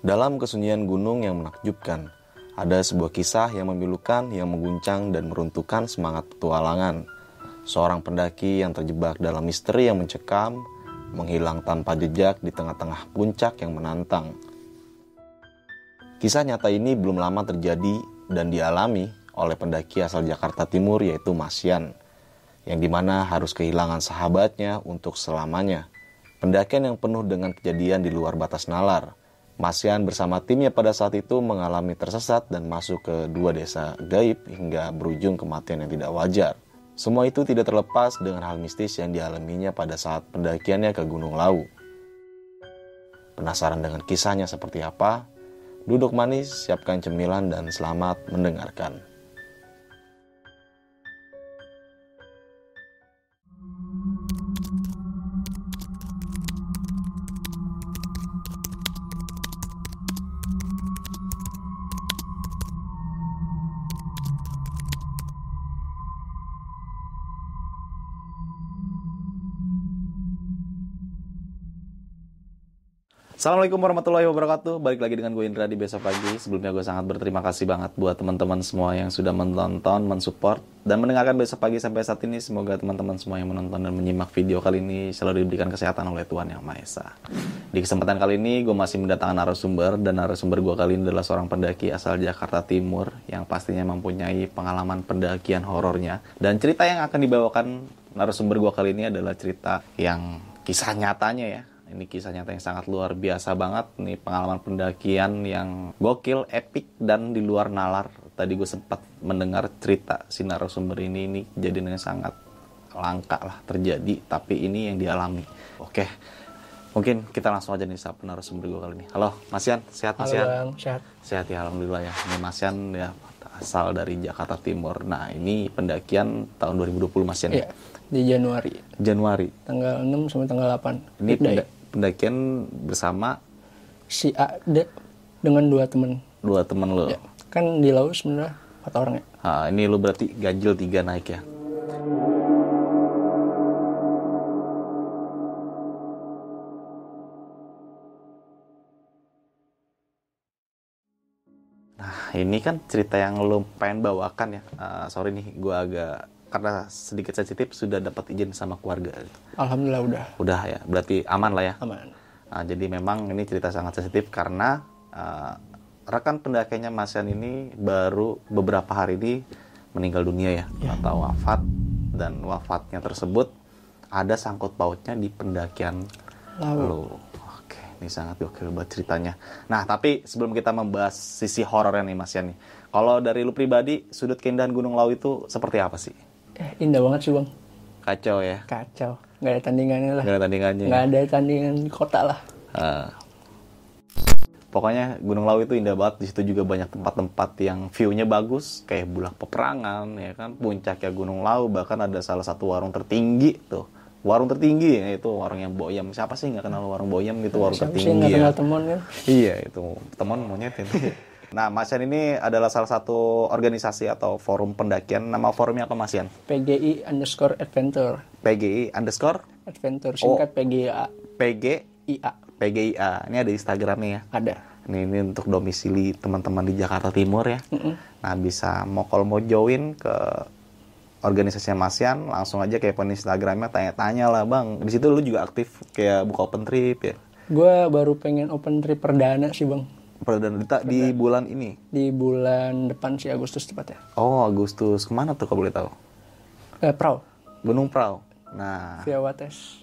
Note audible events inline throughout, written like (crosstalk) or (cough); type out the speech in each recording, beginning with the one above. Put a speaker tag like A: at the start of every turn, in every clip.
A: Dalam kesunyian gunung yang menakjubkan, ada sebuah kisah yang memilukan, yang mengguncang dan meruntuhkan semangat petualangan. Seorang pendaki yang terjebak dalam misteri yang mencekam, menghilang tanpa jejak di tengah-tengah puncak yang menantang. Kisah nyata ini belum lama terjadi dan dialami oleh pendaki asal Jakarta Timur yaitu Masyan, yang di mana harus kehilangan sahabatnya untuk selamanya. Pendakian yang penuh dengan kejadian di luar batas nalar, Masyan bersama timnya pada saat itu mengalami tersesat dan masuk ke dua desa gaib hingga berujung kematian yang tidak wajar. Semua itu tidak terlepas dengan hal mistis yang dialaminya pada saat pendakiannya ke Gunung Lau. Penasaran dengan kisahnya seperti apa? Duduk manis, siapkan cemilan dan selamat mendengarkan. Assalamualaikum warahmatullahi wabarakatuh. Balik lagi dengan gue Indra di besok pagi. Sebelumnya gue sangat berterima kasih banget buat teman-teman semua yang sudah menonton, mensupport, dan mendengarkan besok pagi sampai saat ini. Semoga teman-teman semua yang menonton dan menyimak video kali ini selalu diberikan kesehatan oleh Tuhan Yang Maha Esa. Di kesempatan kali ini gue masih mendatangkan narasumber dan narasumber gue kali ini adalah seorang pendaki asal Jakarta Timur yang pastinya mempunyai pengalaman pendakian horornya. Dan cerita yang akan dibawakan narasumber gue kali ini adalah cerita yang kisah nyatanya ya ini kisah nyata yang sangat luar biasa banget. Nih pengalaman pendakian yang gokil, epic, dan di luar nalar. Tadi gue sempat mendengar cerita si narasumber ini, ini kejadian yang sangat langka lah terjadi. Tapi ini yang dialami. Oke, mungkin kita langsung aja nih sapa narasumber gue kali ini. Halo, Mas Yan, sehat Mas Yan?
B: Halo, sehat.
A: Sehat ya, Alhamdulillah ya. Ini Mas Yan ya asal dari Jakarta Timur. Nah, ini pendakian tahun 2020 Mas Yan.
B: Iya, di Januari.
A: Januari.
B: Tanggal 6 sampai tanggal 8.
A: Ini penda pendakian bersama
B: si A de, dengan dua temen.
A: dua temen lo.
B: Ya. Kan di laut sebenarnya empat orang ya.
A: Nah, ini lo berarti ganjil tiga naik ya. Nah, ini kan cerita yang lo pengen bawakan ya. Uh, sorry nih, gue agak karena sedikit sensitif sudah dapat izin sama keluarga.
B: Alhamdulillah udah.
A: Udah ya, berarti aman lah ya.
B: Aman.
A: Nah, jadi memang ini cerita sangat sensitif karena uh, rekan pendakiannya Mas Yan ini baru beberapa hari ini meninggal dunia ya, ya. atau wafat dan wafatnya tersebut ada sangkut pautnya di pendakian lo. Oke, ini sangat gokil buat ceritanya. Nah, tapi sebelum kita membahas sisi horornya nih Mas Yan nih, kalau dari lu pribadi sudut keindahan Gunung Lau itu seperti apa sih?
B: Eh, indah banget sih bang.
A: Kacau ya.
B: Kacau. Nggak ada tandingannya lah.
A: Nggak ada tandingannya.
B: Nggak ada tandingan di kota lah.
A: Uh, pokoknya Gunung Lau itu indah banget. Di situ juga banyak tempat-tempat yang view-nya bagus, kayak bulak peperangan, ya kan. Puncaknya Gunung Lau, bahkan ada salah satu warung tertinggi tuh. Warung tertinggi ya itu warung yang boyam. Siapa sih nggak kenal warung boyam gitu warung
B: Siapa
A: tertinggi
B: sih nggak
A: ya.
B: kenal temen kan?
A: Iya itu teman monyet itu. Nah, Mas Yan ini adalah salah satu organisasi atau forum pendakian. Nama forumnya apa, Mas Yan?
B: PGI underscore adventure.
A: PGI underscore?
B: Adventure, singkat oh. PGIA.
A: PGIA. PGIA. Ini ada Instagramnya ya?
B: Ada.
A: Ini, ini untuk domisili teman-teman di Jakarta Timur ya.
B: Mm -mm.
A: Nah, bisa mau kalau mau join ke organisasi Mas Yan, langsung aja kayak pun Instagramnya tanya-tanya lah, Bang. Di situ lu juga aktif kayak buka open trip ya?
B: Gue baru pengen open trip perdana sih, Bang.
A: Perdana Dita di bulan ini?
B: Di bulan depan sih Agustus tepatnya.
A: Oh Agustus ke mana tuh kalau boleh tahu?
B: Eh, Prau.
A: Gunung Prau. Nah.
B: Via Wates.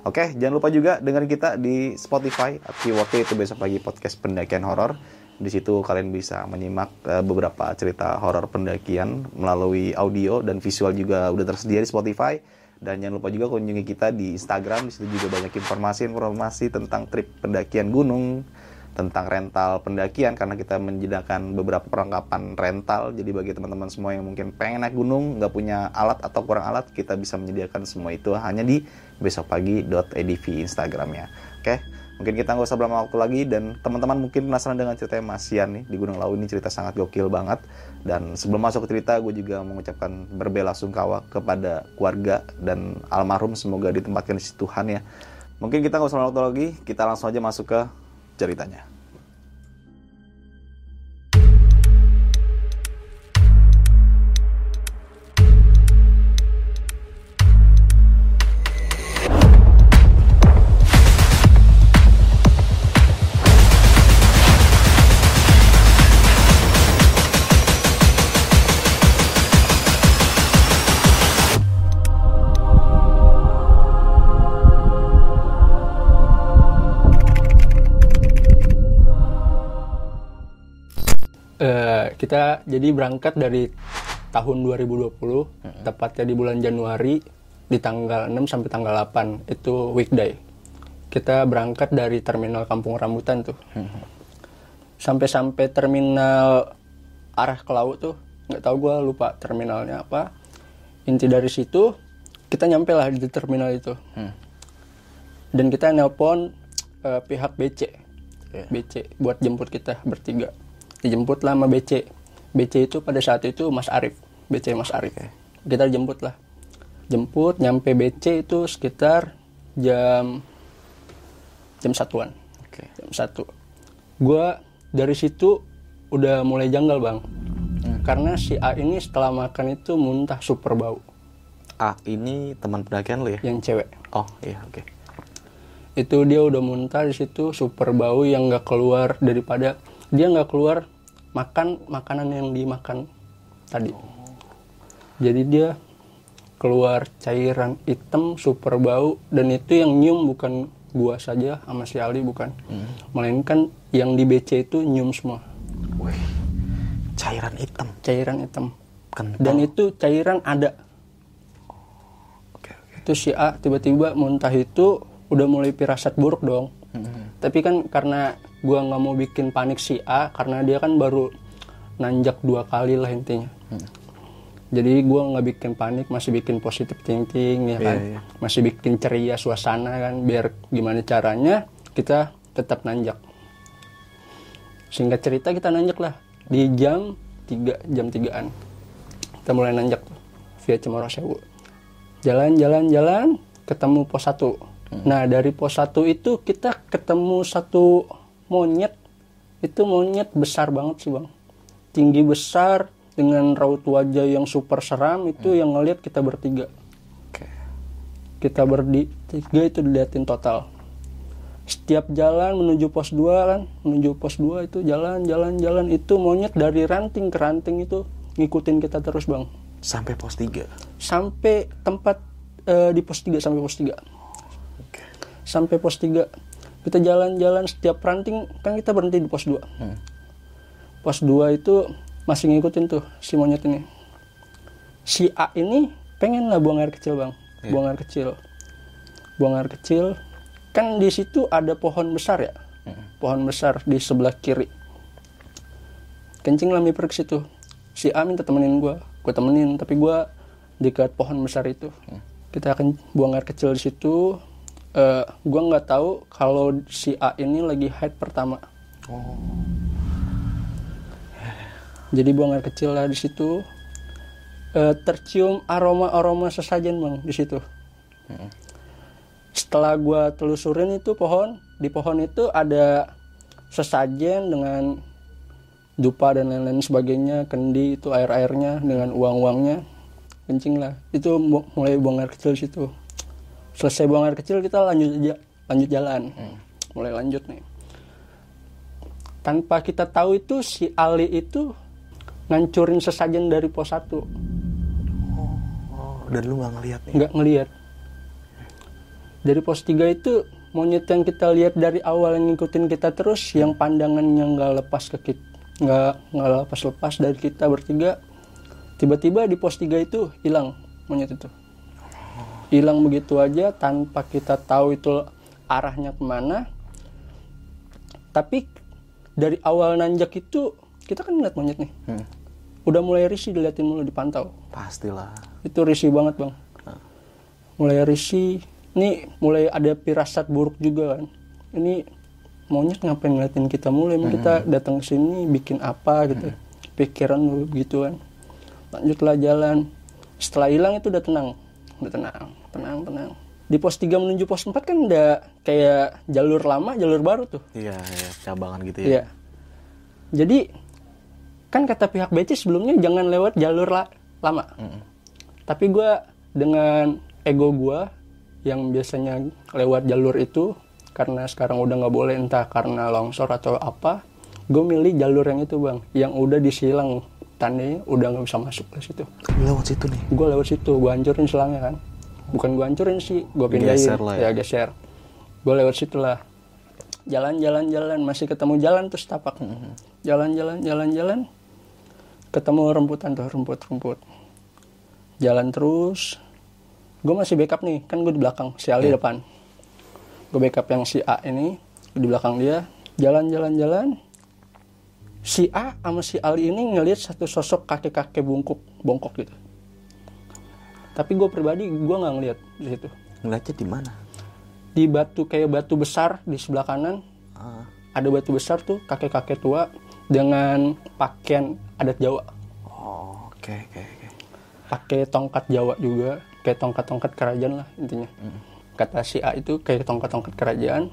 A: Oke, jangan lupa juga dengerin kita di Spotify. Waktu itu besok pagi podcast pendakian horor. Di situ kalian bisa menyimak uh, beberapa cerita horor pendakian melalui audio dan visual juga udah tersedia di Spotify. Dan jangan lupa juga kunjungi kita di Instagram. Di situ juga banyak informasi-informasi tentang trip pendakian gunung, tentang rental pendakian karena kita menyediakan beberapa perlengkapan rental. Jadi bagi teman-teman semua yang mungkin pengen naik gunung nggak punya alat atau kurang alat kita bisa menyediakan semua itu hanya di besokpagi.edv Instagramnya. Oke? Mungkin kita nggak usah berlama waktu lagi dan teman-teman mungkin penasaran dengan cerita Mas Yan nih di Gunung Lau ini cerita sangat gokil banget. Dan sebelum masuk ke cerita gue juga mengucapkan berbela sungkawa kepada keluarga dan almarhum. Semoga ditempatkan di situ Tuhan ya. Mungkin kita nggak usah waktu lagi kita langsung aja masuk ke ceritanya.
B: Kita jadi berangkat dari tahun 2020, tepatnya di bulan Januari di tanggal 6 sampai tanggal 8 itu weekday. Kita berangkat dari terminal Kampung Rambutan tuh. Sampai-sampai terminal arah ke laut tuh, nggak tahu gua lupa terminalnya apa. Inti dari situ kita nyampe lah di terminal itu. Dan kita nelpon eh, pihak BC.
A: Iya.
B: BC buat jemput kita bertiga. Dijemput lah sama BC. BC itu pada saat itu Mas Arif. BC Mas Arif. Kita jemput lah. Jemput nyampe BC itu sekitar jam jam satuan.
A: Oke.
B: Jam satu. Gua dari situ udah mulai janggal bang. Karena si A ini setelah makan itu muntah super bau.
A: Ah, ini teman pendakian lu ya?
B: Yang cewek.
A: Oh, iya, oke.
B: itu dia udah muntah di situ super bau yang nggak keluar daripada dia nggak keluar makan makanan yang dimakan tadi. Jadi dia keluar cairan hitam super bau dan itu yang nyium bukan gua saja sama si Ali bukan. Melainkan yang di BC itu nyium semua.
A: Wih, cairan hitam.
B: cairan hitam.
A: Kental.
B: dan itu cairan ada.
A: Oke, oke.
B: itu si A tiba-tiba muntah itu udah mulai pirasat buruk dong tapi kan karena gua nggak mau bikin panik si A karena dia kan baru nanjak dua kali lah intinya. Jadi gua nggak bikin panik masih bikin positive thinking ya kan?
A: Iya, iya.
B: masih bikin ceria suasana kan biar gimana caranya kita tetap nanjak. Singkat cerita kita nanjak lah. Di jam 3 jam 3an kita mulai nanjak via Cemoro Sewu. Jalan jalan jalan ketemu pos 1 nah dari pos 1 itu kita ketemu satu monyet. Itu monyet besar banget sih bang. Tinggi besar dengan raut wajah yang super seram itu yang ngelihat kita bertiga.
A: Oke.
B: kita bertiga itu diliatin total. Setiap jalan menuju pos 2 kan? Menuju pos 2 itu jalan jalan jalan. Itu monyet dari ranting ke ranting itu ngikutin kita terus bang.
A: Sampai pos 3.
B: sampai tempat eh, di pos 3 sampai pos 3
A: Oke.
B: sampai pos 3 kita jalan-jalan setiap ranting kan kita berhenti di pos 2 pos 2 itu masih ngikutin tuh si monyet ini. Si A ini pengen lah buang air kecil bang. Buang air kecil. Buang air kecil. Kan di situ ada pohon besar ya? Pohon besar di sebelah kiri. Kencing lah miper ke situ. Si A minta temenin gua. Gue temenin tapi gua dekat pohon besar itu. Kita akan buang air kecil di situ Eh, gua nggak tahu kalau si A ini lagi haid pertama. Jadi buang air kecil lah di situ. Eh, tercium aroma aroma sesajen bang di situ. Setelah gua telusurin itu pohon di pohon itu ada sesajen dengan dupa dan lain-lain sebagainya kendi itu air airnya dengan uang uangnya kencing lah. Itu mu- mulai buang air kecil di situ selesai buang air kecil kita lanjut aja lanjut jalan. Mulai lanjut nih. Tanpa kita tahu itu si Ali itu ngancurin sesajen dari pos 1
A: Oh, dan lu nggak ngeliat nih.
B: nggak ngelihat dari pos 3 itu monyet yang kita lihat dari awal yang ngikutin kita terus yang pandangannya nggak lepas ke kita nggak nggak lepas lepas dari kita bertiga tiba-tiba di pos 3 itu hilang monyet itu hilang begitu aja tanpa kita tahu itu arahnya ke mana. Tapi dari awal nanjak itu kita kan ngeliat monyet nih.
A: Hmm.
B: udah mulai risih diliatin mulu dipantau
A: Pastilah.
B: itu risih banget bang. Mulai risih. Ini mulai ada pirasat buruk juga kan. Ini monyet ngapain ngeliatin kita mulai emang kita datang ke sini bikin apa gitu? Pikiran dulu gitu kan. Lanjutlah jalan. Setelah hilang itu udah tenang udah tenang tenang tenang di pos 3 menuju pos 4 kan udah kayak jalur lama jalur baru tuh
A: Iya, iya, cabangan gitu ya.
B: Iya. Jadi kan kata pihak BC sebelumnya jangan lewat jalur la- lama. Tapi gua dengan ego gua yang biasanya lewat jalur itu karena sekarang udah nggak boleh entah karena longsor atau apa, gue milih jalur yang itu bang, yang udah disilang tandanya udah nggak bisa masuk ke situ.
A: Lewat situ nih.
B: Gue lewat situ, gue hancurin selangnya kan. Bukan gue hancurin sih, gue pindahin.
A: Geser lah ya.
B: ya. geser. Gue lewat situ lah. jalan jalan jalan masih ketemu jalan tuh setapak jalan jalan jalan jalan ketemu remputan tuh rumput rumput jalan terus gue masih backup nih kan gue di belakang si Ali depan gue backup yang si A ini di belakang dia jalan jalan jalan si A sama si Ali ini ngelihat satu sosok kakek kakek bungkuk bongkok gitu. Tapi gue pribadi gue nggak ngeliat di situ.
A: Ngeliatnya di mana?
B: di batu kayak batu besar di sebelah kanan.
A: Ah.
B: ada batu besar tuh kakek kakek tua dengan pakaian adat Jawa.
A: Oh, oke oke oke.
B: pakai tongkat Jawa juga kayak tongkat-tongkat kerajaan lah intinya. Kata si A itu kayak tongkat-tongkat kerajaan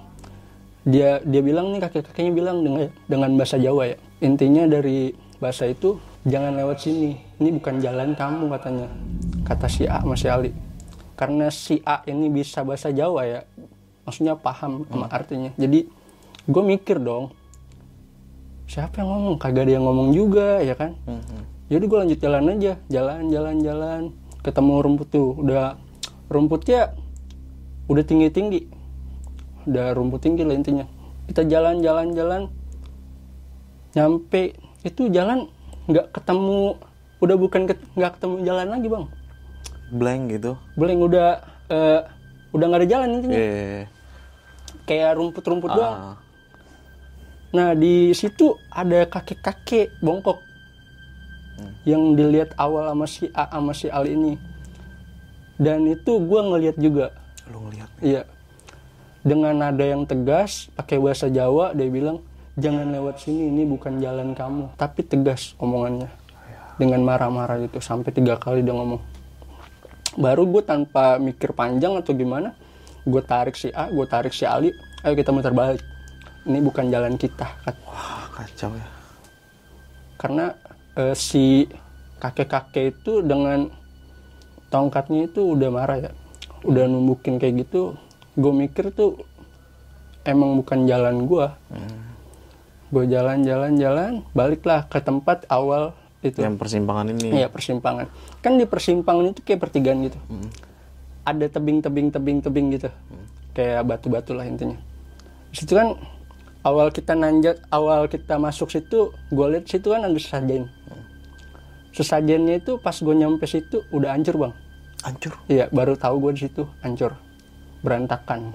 B: dia dia bilang nih kakek-kakeknya bilang dengan dengan bahasa Jawa ya. Intinya dari bahasa itu jangan lewat sini. Ini bukan jalan kamu katanya. Kata si A sama si Ali. Karena si A ini bisa bahasa Jawa ya. Maksudnya paham sama artinya. Jadi gue mikir dong siapa yang ngomong? Kagak ada yang ngomong juga ya kan? Jadi gue lanjut jalan aja. Jalan jalan jalan. Ketemu rumput tuh. Udah rumputnya udah tinggi tinggi udah rumput tinggi lah intinya kita jalan jalan jalan nyampe itu jalan nggak ketemu udah bukan nggak ketemu jalan lagi bang
A: Blank gitu.
B: Beleng udah eh, udah nggak ada jalan intinya
A: Iya.
B: kayak rumput-rumput doang
A: Ah.
B: Nah di situ ada kakek-kakek bongkok yang dilihat awal sama si A sama si Ali ini. Dan itu gue ngelihat juga,
A: Lu ngeliat.
B: iya. Dengan nada yang tegas, pakai bahasa Jawa, dia bilang jangan lewat sini, ini bukan jalan kamu. Tapi tegas omongannya, dengan marah-marah gitu sampai tiga kali dia ngomong. Baru gue tanpa mikir panjang atau gimana, gue tarik si A, gue tarik si Ali, ayo kita muter balik. Ini bukan jalan kita,
A: Wah, kacau ya.
B: karena eh, si kakek-kakek itu dengan tongkatnya itu udah marah ya udah numbukin kayak gitu gue mikir tuh emang bukan jalan gue gue jalan-jalan jalan baliklah ke tempat awal itu.
A: Yang persimpangan ini.
B: Iya persimpangan. Kan di persimpangan itu kayak pertigaan gitu. Ada tebing-tebing tebing-tebing gitu. Kayak batu-batu lah intinya. Di situ kan awal kita nanjak awal kita masuk situ gue lihat situ kan ada sesajen. Sesajennya itu pas gue nyampe situ udah hancur bang.
A: Hancur.
B: iya baru tahu gue di situ hancur berantakan.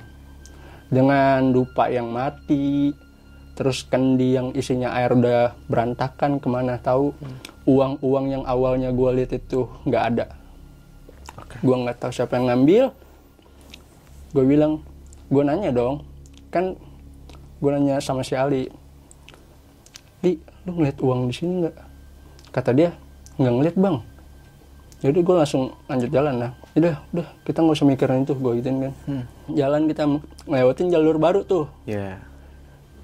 B: Dengan dupa yang mati terus kendi yang isinya air udah berantakan ke mana tahu uang-uang yang awalnya gue lihat itu nggak ada.
A: Oke.
B: gue nggak tahu siapa yang ngambil. Gue bilang gue nanya dong. Kan gue nanya sama si Ali di lu ngeliat uang di sini nggak? Kata dia nggak ngeliat bang. Jadi gue langsung lanjut jalan lah udah udah kita nggak usah mikirin itu gue gituin kan jalan kita ngelewatin jalur baru tuh
A: Iya.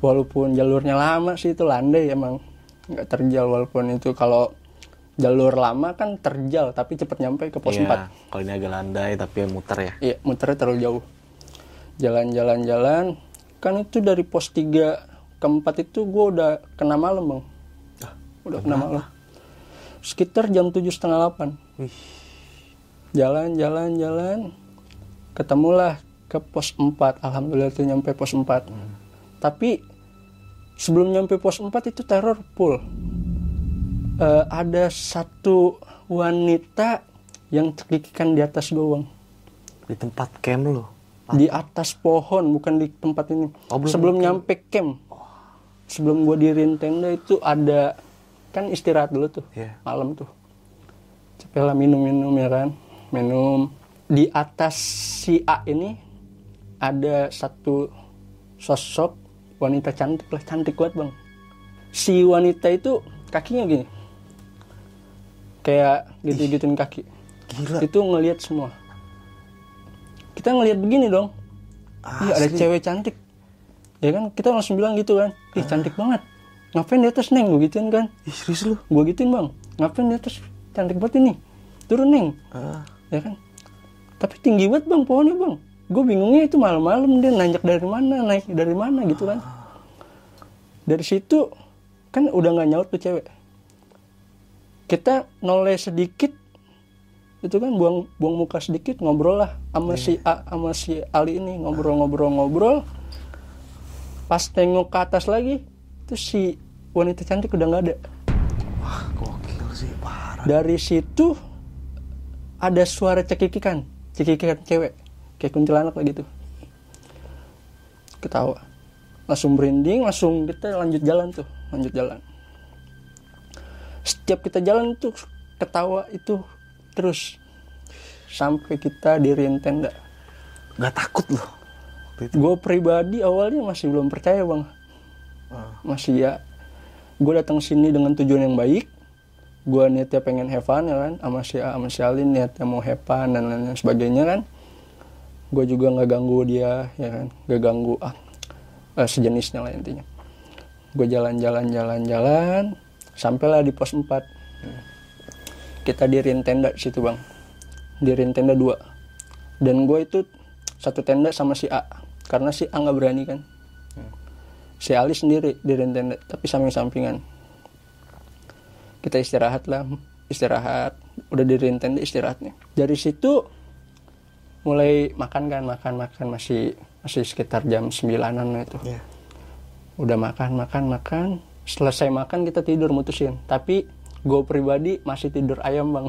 B: walaupun jalurnya lama sih itu landai emang nggak terjal walaupun itu kalau jalur lama kan terjal tapi cepet nyampe ke pos 4
A: Iya. Kalau ini agak landai tapi muter ya.
B: Iya, muternya terlalu jauh. Jalan-jalan-jalan, kan itu dari pos 3 ke 4 itu gue udah kena malam bang. udah kena malam. Sekitar jam tujuh setengah delapan.
A: Wih.
B: Jalan, jalan, ketemulah ke pos 4. Alhamdulillah itu nyampe pos 4. Tapi sebelum nyampe pos 4 itu teror full. Eh, ada satu wanita yang terkikikan di atas gue bang
A: Di tempat camp lu.
B: di atas pohon bukan di tempat ini
A: Oh, belum
B: sebelum nyampe camp sebelum gua diriin tenda itu ada kan istirahat dulu tuh
A: Iya.
B: malam tuh capek lah minum-minum ya kan minum. Di atas si A ini ada satu sosok wanita cantik lah. Cantik banget bang. Si wanita itu kakinya gini. Kayak gitu-gituin kaki.
A: Gila.
B: itu ngelihat semua. Kita ngelihat begini dong. Iya ada cewek cantik. Ya kan? Kita langsung bilang gitu kan. Ih cantik banget. Ngapain di atas neng? Gue gituin kan.
A: Ih, serius lu?
B: gue gituin bang. Ngapain di atas? Cantik banget ini. Turun neng.
A: Ah.
B: Ya kan? Tapi tinggi banget bang pohonnya bang. Gue bingungnya itu malam-malam dia nanjak dari mana naik dari mana gitu kan. Dari situ kan udah nggak nyaut tuh cewek. Kita noleh sedikit itu kan buang buang muka sedikit ngobrol lah sama si A sama si Ali ini ngobrol-ngobrol-ngobrol pas tengok ke atas lagi itu si wanita cantik udah nggak ada.
A: Wah, gokil sih, parah.
B: dari situ ada suara cekikikan. Cekikikan cewek. Kayak kuntilanak lah gitu. Ketawa. Langsung berinding langsung kita lanjut jalan tuh. Lanjut jalan. Setiap kita jalan tuh ketawa itu terus. Sampai kita diriin tenda.
A: Gak takut loh.
B: Gue pribadi awalnya masih belum percaya bang.
A: Ah.
B: masih ya gue datang sini dengan tujuan yang baik gue niatnya pengen have fun ya kan? Sama si A sama si Alin niatnya mau have fun dan lain-lain sebagainya kan? Gue juga nggak ganggu dia ya kan? Nggak ganggu ah eh, sejenisnya lah intinya. Gue jalan-jalan jalan-jalan sampailah di pos 4 kita diriin tenda di situ bang. Diriin tenda dua. Dan gue itu satu tenda sama si A karena si A nggak berani kan? Si Ali sendiri di tenda tapi samping-sampingan kita istirahat lah istirahat. Udah di tenda istirahatnya. Dari situ mulai makan kan makan makan. Masih masih sekitar jam sembilanan itu.
A: Iya.
B: udah makan makan makan. Selesai makan kita tidur mutusin. Tapi gue pribadi masih tidur ayam bang.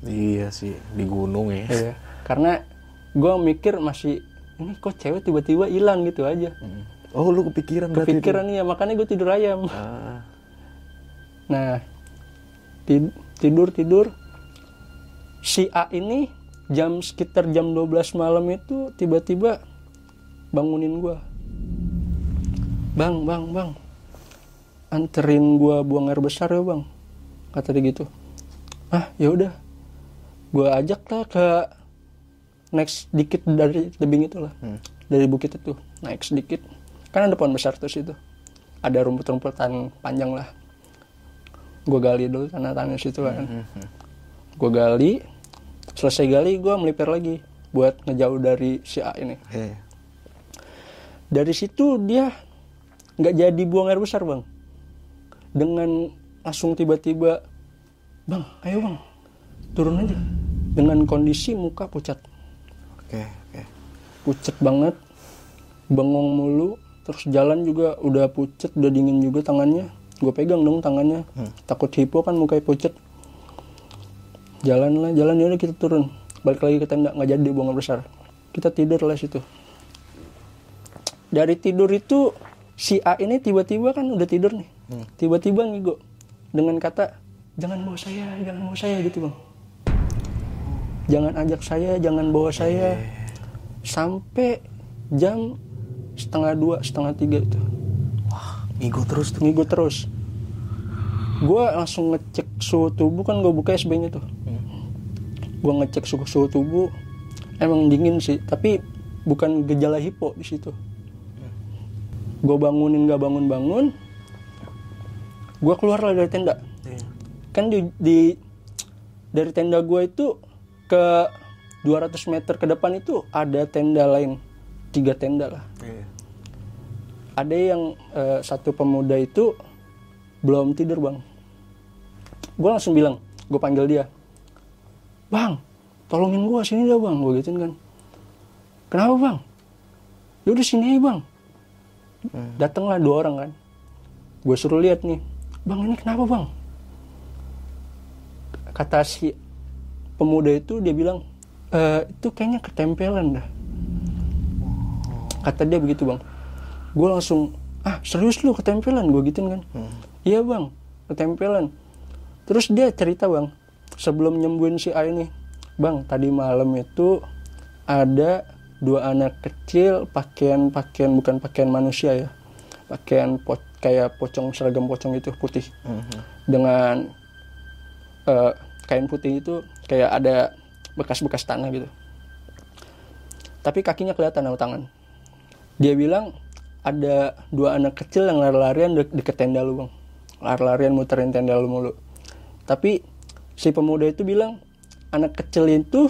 A: Iya sih, di gunung ya.
B: Iya. karena gue mikir masih ini kok cewek tiba-tiba hilang gitu aja.
A: Oh, lu kepikiran
B: kepikiran ya makanya gue tidur ayam.
A: Ah,
B: Nah, tidur tidur si A ini jam sekitar jam 12 malam itu tiba-tiba bangunin gua. Bang, bang, bang. Anterin gua buang air besar ya, Bang. Kata dia gitu. Ah, ya udah. Gua ajak lah ke next dikit dari tebing itu lah. Dari bukit itu, naik sedikit. Kan ada pohon besar tuh situ. Ada rumput-rumputan panjang lah gue gali dulu tanah-tanah situ kan. Gue gali selesai gali gue melipir lagi buat ngejauh dari si A ini. Dari situ dia nggak jadi buang air besar bang. Dengan langsung tiba-tiba bang ayo bang turun aja. Dengan kondisi muka pucat.
A: Oke, oke.
B: pucat banget bengong mulu terus jalan juga udah pucat udah dingin juga tangannya gue pegang dong tangannya. Takut hipo kan mukanya pucat jalan lah jalan ya udah kita turun. Balik lagi ke tenda nggak jadi buang besar. Kita tidur lah situ. Dari tidur itu si A ini tiba-tiba kan udah tidur nih. Tiba-tiba ngigo dengan kata jangan bawa saya jangan bawa saya gitu bang. Jangan ajak saya jangan bawa saya. Sampai jam setengah dua setengah tiga itu
A: Ngigo terus tuh.
B: ngigo terus. Gue langsung ngecek suhu tubuh kan gue buka SB nya tuh. Gue ngecek suhu, suhu tubuh emang dingin sih tapi bukan gejala hipo di situ. Gue bangunin gak bangun bangun gue keluar lah dari tenda.
A: Iya.
B: kan di, di dari tenda gue itu ke 200 meter ke depan itu ada tenda lain tiga tenda lah.
A: Iya.
B: Ada yang eh, satu pemuda itu belum tidur bang. Gue langsung bilang gue panggil dia. Bang tolongin gue sini dah bang gue gituin kan. Kenapa bang? Yaudah sini aja bang. Datanglah dua orang kan. Gue suruh lihat nih bang ini kenapa bang? Kata si pemuda itu dia bilang "Eh, itu kayaknya ketempelan dah. Kata dia begitu bang gue langsung ah serius lu ketempelan? Gue gituin kan. Iya bang ketempelan. Terus dia cerita bang sebelum nyembuhin si A ini bang tadi malam itu ada dua anak kecil pakaian pakaian bukan pakaian manusia ya pakaian po- kayak pocong seragam pocong itu putih. Dengan eh, kain putih itu kayak ada bekas-bekas tanah gitu. Tapi kakinya kelihatan sama tangan. Dia bilang ada dua anak kecil yang lari-larian de- deket tenda lu bang. Lari-larian muterin tenda lu mulu. Tapi si pemuda itu bilang anak kecil itu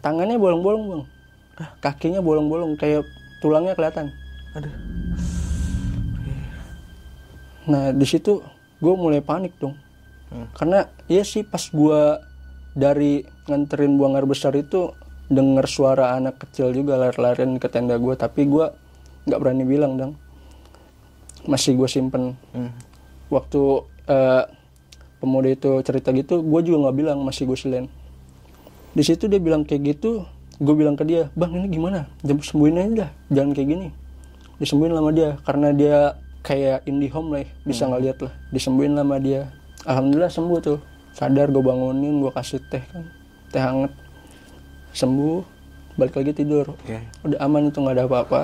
B: tangannya bolong-bolong bang. Kakinya bolong-bolong kayak tulangnya kelihatan.
A: Aduh.
B: nah di situ gue mulai panik dong. Karena iya sih pas gue dari nganterin buang air besar itu denger suara anak kecil juga lari-larian ke tenda gue tapi gue nggak berani bilang dong masih gue simpen.
A: Hmm.
B: waktu eh, pemuda itu cerita gitu gue juga nggak bilang masih gue silen. Di situ dia bilang kayak gitu gue bilang ke dia bang ini gimana? Jam sembuhin aja dah jangan kayak gini. Disembuhin lama dia karena dia kayak indie home lah ya, bisa ngeliat lah. Disembuhin lama dia. Alhamdulillah sembuh tuh. Sadar gue bangunin gue kasih teh kan teh hangat. Sembuh balik lagi tidur.
A: Oke.
B: udah aman itu nggak ada apa-apa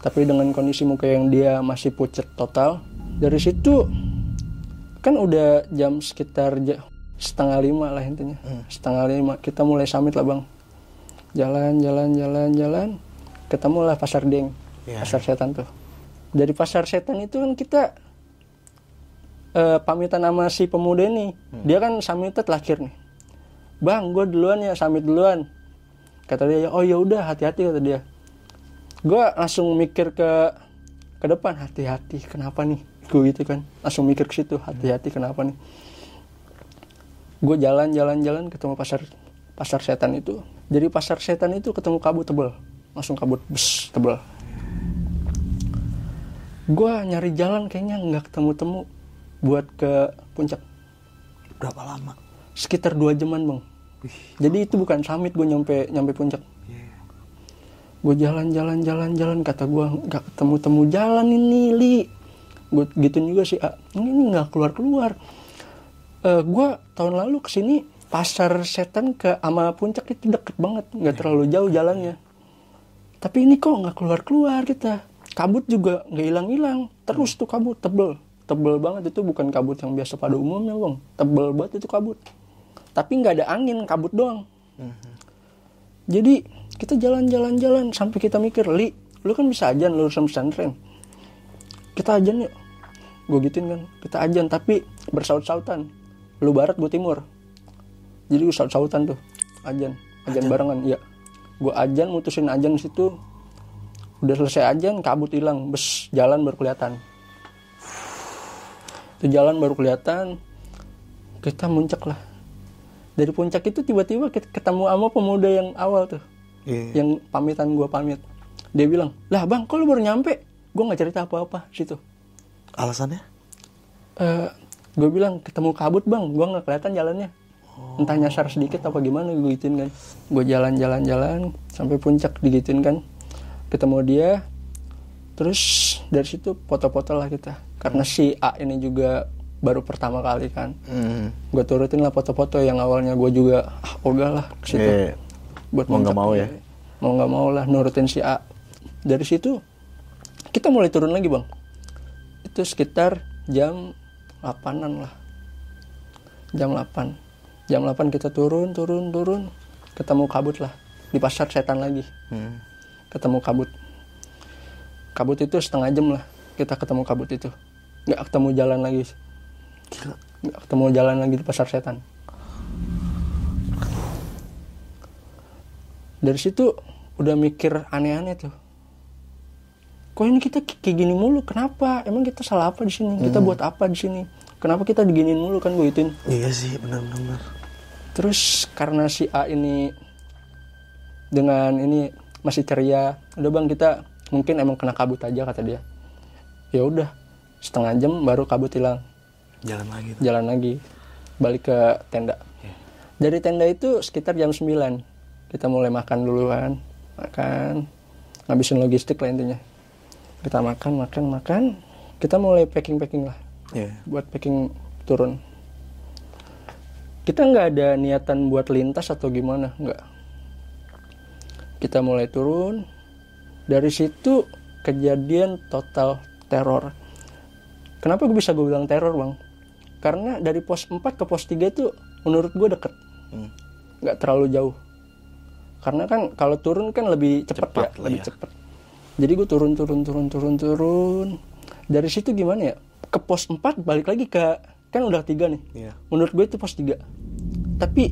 B: tapi dengan kondisi muka yang dia masih pucet total dari situ kan udah jam sekitar setengah lima lah intinya. Setengah lima kita mulai summit lah bang. Jalan jalan jalan jalan ketemu lah pasar deng
A: Iya.
B: pasar setan tuh. Dari pasar setan itu kan kita eh, pamitan sama si pemuda ini. Dia kan summitnya terakhir nih. Bang gue duluan ya summit duluan. Kata dia oh ya udah hati-hati kata dia gue langsung mikir ke ke depan hati-hati kenapa nih gue gitu kan? Langsung mikir ke situ hati-hati kenapa nih? Gue jalan jalan jalan ketemu pasar pasar setan itu. Jadi pasar setan itu ketemu kabut tebel. Langsung kabut bes tebel. Gue nyari jalan kayaknya nggak ketemu temu buat ke puncak.
A: Berapa lama?
B: sekitar dua jaman bang. Jadi itu bukan summit gue nyampe nyampe puncak gue jalan jalan jalan jalan. Kata gue nggak ketemu temu jalan ini li. Gue gituin juga sih ah, ini nggak keluar keluar gue tahun lalu ke sini pasar setan ke ama puncak itu deket banget. Nggak terlalu jauh jalannya. Tapi ini kok nggak keluar keluar kita. Kabut juga nggak hilang hilang terus tuh kabut tebel. Tebel banget itu bukan kabut yang biasa pada umumnya bang. Tebel banget itu kabut. Tapi nggak ada angin kabut doang. Jadi kita jalan-jalan-jalan sampai kita mikir li lu kan bisa ajan lulusan pesantren. Kita ajan yuk. Gue gituin kan kita ajan tapi bersaut-sautan. Lu barat gue timur. Jadi gue saut-sautan tuh ajan. Ajan, barengan iya. Gue ajan mutusin ajan di situ. Udah selesai ajan kabut hilang. Bes jalan baru kelihatan. Itu jalan baru kelihatan kita muncak lah. Dari puncak itu tiba-tiba kita ketemu sama pemuda yang awal tuh
A: Iya.
B: yang pamitan gue pamit. Dia bilang lah bang kok lu baru nyampe? Gue nggak cerita apa-apa situ.
A: Alasannya?
B: eh gue bilang ketemu kabut bang. Gue nggak kelihatan jalannya. Entah nyasar sedikit apa gimana gue gituin kan. Gue jalan-jalan-jalan sampai puncak digituin kan. Ketemu dia terus dari situ foto-foto lah kita. Karena si A ini juga baru pertama kali kan.
A: Hmm.
B: gue turutin lah foto-foto yang awalnya gue juga ah ogah lah ke situ.
A: Iya.
B: Buat
A: Mau nggak mau ya?
B: mau nggak mau lah nurutin si A. Dari situ kita mulai turun lagi bang. Itu sekitar jam 8an lah. Jam 8 jam 8 kita turun turun turun. Ketemu kabut lah. Di pasar setan lagi.
A: Hmm.
B: ketemu kabut. Kabut itu setengah jam lah kita ketemu kabut itu. Nggak ketemu jalan lagi.
A: Gila.
B: nggak ketemu jalan lagi di pasar setan dari situ udah mikir aneh-aneh tuh. Kok ini kita kayak gini mulu? Kenapa? Emang kita salah apa di sini? Kita buat apa di sini? Kenapa kita diginiin mulu kan gue ituin
A: Iya sih, benar-benar.
B: terus karena si A ini dengan ini masih ceria udah bang kita mungkin emang kena kabut aja kata dia. Ya udah setengah jam baru kabut hilang.
A: Jalan lagi. tuh.
B: jalan lagi balik ke tenda. Dari tenda itu sekitar jam 9 kita mulai makan duluan makan. Ngabisin logistik lah intinya. Kita makan makan makan. Kita mulai packing packing lah.
A: Iya.
B: buat packing turun. Kita nggak ada niatan buat lintas atau gimana nggak. Kita mulai turun. Dari situ kejadian total teror. Kenapa gue bisa gue bilang teror bang? Karena dari pos 4 ke pos 3 itu menurut gue deket.
A: Hmm.
B: nggak terlalu jauh karena kan kalau turun kan lebih cepat
A: Cepat
B: ya lebih
A: ya.
B: cepat. Jadi gue turun turun turun turun turun. Dari situ gimana ya? Ke pos 4 balik lagi ke kan udah tiga nih.
A: Iya.
B: menurut gue itu pos 3 tapi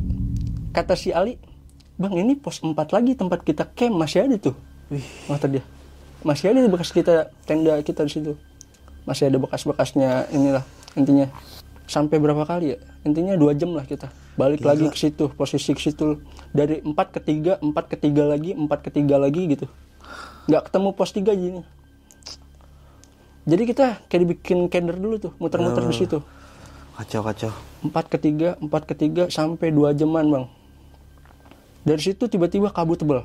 B: kata si Ali bang ini pos 4 lagi tempat kita camp masih ada tuh. Kata dia masih ada bekas kita tenda kita di situ. Masih ada bekas-bekasnya inilah intinya sampai berapa kali ya? Intinya dua jam lah kita. Balik lagi ke situ posisi ke situ. Dari empat ke tiga empat ke tiga lagi empat ke tiga lagi gitu. Nggak ketemu pos tiga gini jadi kita kayak dibikin kender dulu tuh muter-muter di situ.
A: Kacau kacau.
B: empat ketiga empat ketiga sampai dua jaman bang. Dari situ tiba-tiba kabut tebel.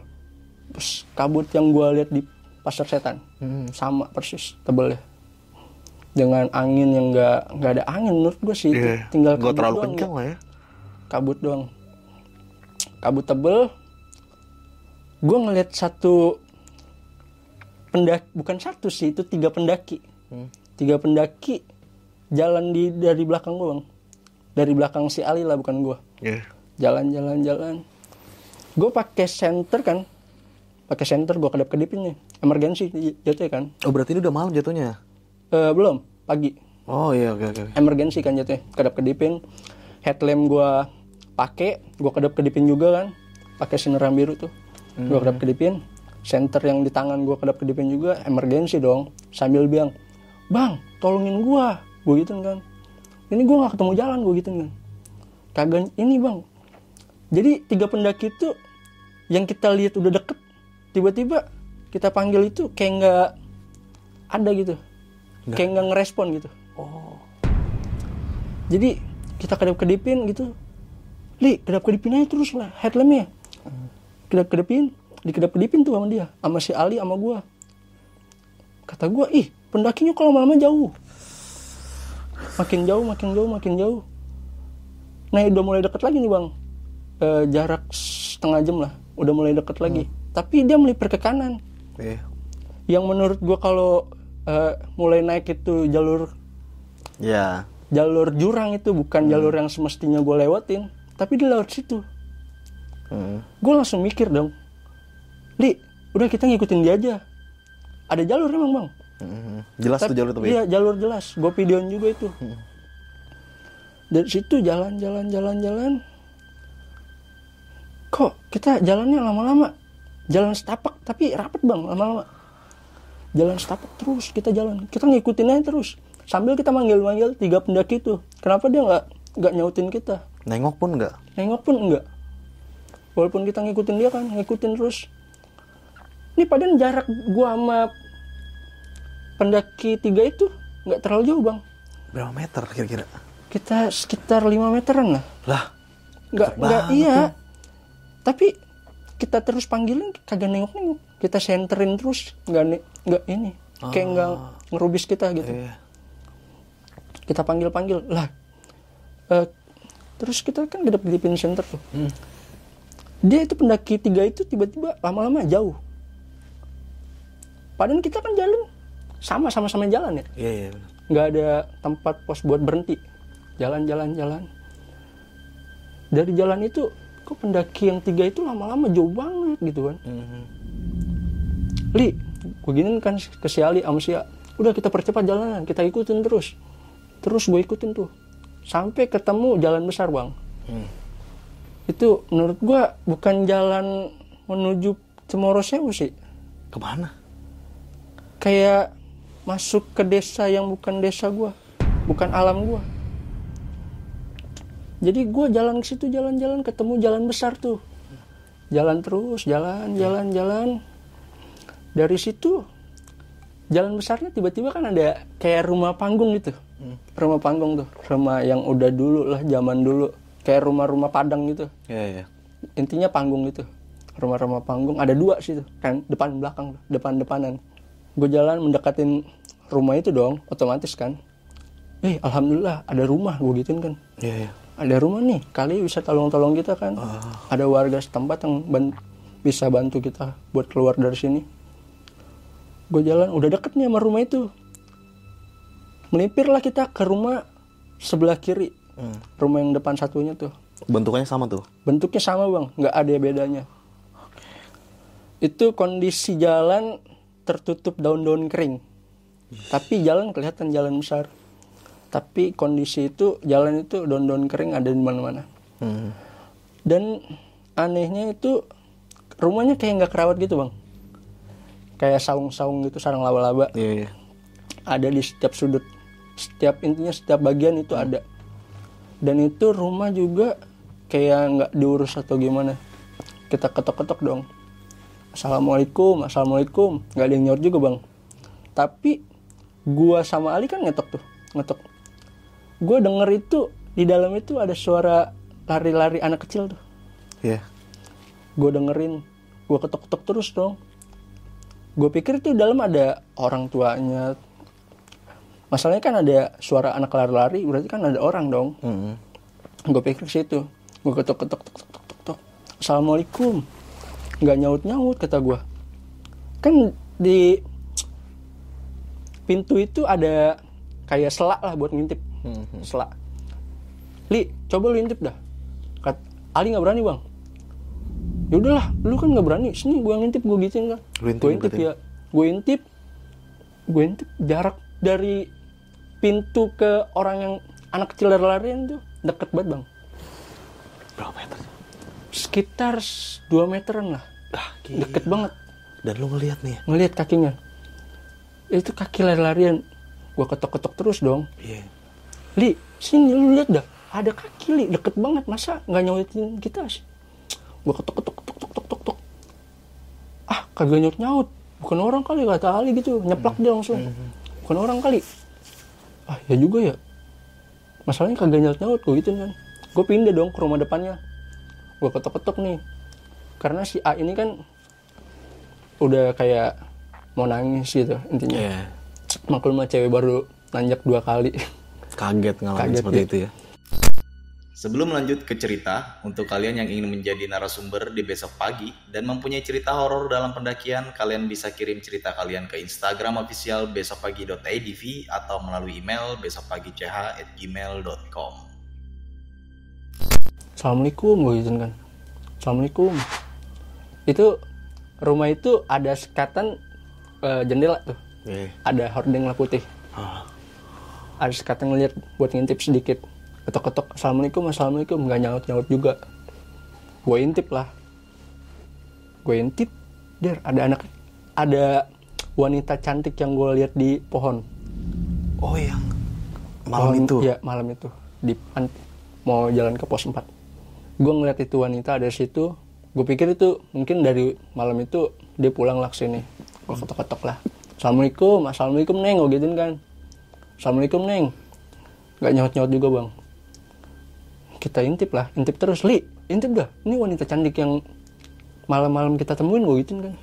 B: Terus kabut yang gua lihat di pasar setan. Sama persis tebelnya dengan angin yang nggak nggak ada angin menurut gua sih. Itu tinggal
A: Gak
B: kabut
A: terlalu
B: doang,
A: kencang lah ya.
B: kabut doang. Kabut tebel. Gue ngeliat satu pendaki bukan satu sih itu tiga pendaki. Tiga pendaki jalan di dari belakang gue bang. Dari belakang si Ali lah bukan gue
A: Iya.
B: jalan jalan jalan. Gue pakai senter kan. Pakai senter gue kedap kedipin nih. Emergensi jatuh kan.
A: Oh berarti ini udah malam jatuhnya?
B: Eh, belum pagi.
A: Oh iya oke oke. oke.
B: emergensi kan jatuhnya kedap kedipin. Headlamp gua pakai gua kedap kedipin juga kan. Pakai sineran biru tuh. Gua kedap kedipin center yang di tangan gua kedap kedipin juga emergensi dong. Sambil bilang bang tolongin gua. Gua gitu kan. Ini gua nggak ketemu jalan gua gitu kan. Kagak ini bang. Jadi tiga pendaki itu yang kita lihat udah deket tiba-tiba kita panggil itu kayak nggak ada gitu kayak nggak ngerespon gitu. Jadi kita kedap kedipin gitu. Li kedap kedipin aja terus lah headlampnya. Kedap kedipin dikedap kedipin tuh sama dia sama si Ali sama gua. Kata gua ih pendakinya kalau lama-lama jauh. Makin jauh makin jauh makin jauh. Nah udah mulai deket lagi nih bang. Eh, jarak setengah jam lah udah mulai deket lagi. Tapi dia melipir ke kanan.
A: Iya.
B: yang menurut gua kalau eh, mulai naik itu jalur
A: Ya.
B: jalur jurang itu bukan jalur yang semestinya gue lewatin tapi di lewat situ.
A: Hmm.
B: gue langsung mikir dong li udah kita ngikutin dia aja. Ada jalur emang bang?
A: Hmm. Jelas tuh jalur tuh.
B: iya jalur jelas. Gue videoin juga itu. Dari situ jalan jalan jalan jalan. Kok kita jalannya lama-lama? Jalan setapak tapi rapet bang lama-lama jalan setapak terus kita jalan. Kita ngikutin aja terus. Sambil kita manggil-manggil tiga pendaki itu. Kenapa dia nggak nggak nyautin kita?
A: Nengok pun enggak?
B: nengok pun enggak walaupun kita ngikutin dia kan ngikutin terus. Ini padahal jarak gua sama pendaki tiga itu nggak terlalu jauh bang.
A: Berapa meter kira-kira?
B: kita sekitar 5 meteran lah.
A: Lah.
B: nggak nggak iya.
A: tuh.
B: tapi kita terus panggilin kagak nengok nengok kita senterin terus nggak nggak ini kayak nggak ngerubis kita gitu
A: Iya.
B: kita panggil panggil lah eh, terus kita kan di pin center tuh dia itu pendaki tiga itu tiba-tiba lama-lama jauh padahal kita kan jalan sama sama sama jalan ya
A: Iya iya. benar.
B: nggak ada tempat pos buat berhenti jalan jalan jalan dari jalan itu kok pendaki yang tiga itu lama-lama jauh banget gitu kan
A: Mhm.
B: Li gue giniin kan ke si Ali sama si A. udah kita percepat jalanan kita ikutin terus. Terus gue ikutin tuh. Sampai ketemu jalan besar bang.
A: Hmm.
B: itu menurut gue bukan jalan menuju Cemoro Sewu sih.
A: Ke mana?
B: kayak masuk ke desa yang bukan desa gua bukan alam gua. Jadi gua jalan ke situ jalan-jalan ketemu jalan besar tuh. Jalan terus jalan jalan jalan dari situ jalan besarnya tiba-tiba kan ada kayak rumah panggung gitu. Rumah panggung tuh rumah yang udah dulu lah zaman dulu. Kayak rumah-rumah padang gitu.
A: Iya iya.
B: intinya panggung gitu. Rumah-rumah panggung. Ada dua sih tuh kan depan belakang depan depanan gue jalan mendekatin rumah itu dong otomatis kan. Eh alhamdulillah ada rumah gue gituin kan.
A: Iya iya.
B: ada rumah nih kali bisa tolong-tolong kita kan. Ada warga setempat yang ban- bisa bantu kita buat keluar dari sini gue jalan udah deket nih sama rumah itu. Melipirlah kita ke rumah sebelah kiri.
A: Hmm.
B: rumah yang depan satunya tuh.
A: Bentukannya sama tuh.
B: bentuknya sama bang. Nggak ada bedanya. Itu kondisi jalan tertutup daun-daun kering. Tapi jalan kelihatan jalan besar. Tapi kondisi itu jalan itu daun-daun kering ada di mana-mana.
A: Hmm.
B: dan anehnya itu rumahnya kayak nggak kerawat gitu bang kayak saung-saung gitu sarang laba-laba.
A: Iya iya.
B: ada di setiap sudut setiap intinya setiap bagian itu ada. Dan itu rumah juga kayak nggak diurus atau gimana. Kita ketok-ketok dong. Assalamualaikum assalamualaikum. Nggak ada yang nyaut juga bang. Tapi gua sama Ali kan ngetok tuh ngetok. Gue denger itu di dalam itu ada suara lari-lari anak kecil tuh.
A: Iya.
B: gue dengerin gue ketok-ketok terus dong gue pikir tuh dalam ada orang tuanya. Masalahnya kan ada suara anak lari-lari berarti kan ada orang dong.
A: Mm-mm.
B: gue pikir ke situ. Gue ketok-ketok tok, tok, tok, tok, tok. assalamualaikum. Nggak nyaut-nyaut kata gue kan di pintu itu ada kayak selak lah buat ngintip.
A: Mhm.
B: selak. Li coba lu intip dah. Kat, Ali nggak berani bang ya udahlah lu kan nggak berani sini gue ngintip gue gituin kan gue intip
A: berarti?
B: ya gue intip gue intip jarak dari pintu ke orang yang anak kecil lari-larian tuh deket banget bang
A: Berapa meter?
B: sekitar 2 meteran lah
A: Ah, gila.
B: deket banget
A: Dan lu ngeliat nih.
B: ngelihat kakinya itu kaki lari-larian gue ketok-ketok terus dong
A: Iya.
B: Li, sini lu lihat dah. Ada kaki Li, deket banget. Masa nggak nyautin kita sih? Gua ketok ketok ketok ketok ketok ketok. Ah, kagak nyaut nyaut. Bukan orang kali kata Ali gitu. Nyeplak dia langsung. Bukan orang kali. Ah, ya juga ya. Masalahnya kagak nyaut nyaut gue gitu kan. Gue pindah dong ke rumah depannya. Gue ketok ketok nih. Karena si A ini kan udah kayak mau nangis gitu intinya.
A: Iya.
B: Maklum cewek baru nanjak dua kali.
A: Kaget ngalamin
B: Kaget,
A: seperti
B: ya.
A: itu ya.
C: Sebelum lanjut ke cerita, untuk kalian yang ingin menjadi narasumber di besok pagi dan mempunyai cerita horor dalam pendakian, kalian bisa kirim cerita kalian ke Instagram official besokpagi.idv atau melalui email besokpagi.ch@gmail.com.
B: Assalamualaikum gue gitu kan Assalamualaikum itu rumah itu ada sekatan eh, jendela tuh
A: Iya.
B: ada hordeng lah putih
A: Ah.
B: ada sekatan ngeliat buat ngintip sedikit ketok-ketok Assalamualaikum Assalamualaikum nggak nyaut-nyaut juga gue intip lah gue intip der ada anak ada wanita cantik yang gue lihat di pohon
A: Oh, yang malam
B: Pohon-
A: itu.
B: Iya, malam itu. Di mau jalan ke pos 4. Gue ngeliat itu wanita ada di situ. Gue pikir itu mungkin dari malam itu dia pulang lah sini. Gue ketok-ketok lah. Assalamualaikum, Assalamualaikum Neng, gue gituin kan. Assalamualaikum Neng. Gak nyaut-nyaut juga bang. Kita intip lah, intip terus. Li, intip dah. Ini wanita cantik yang malam-malam kita temuin gue gituin kan.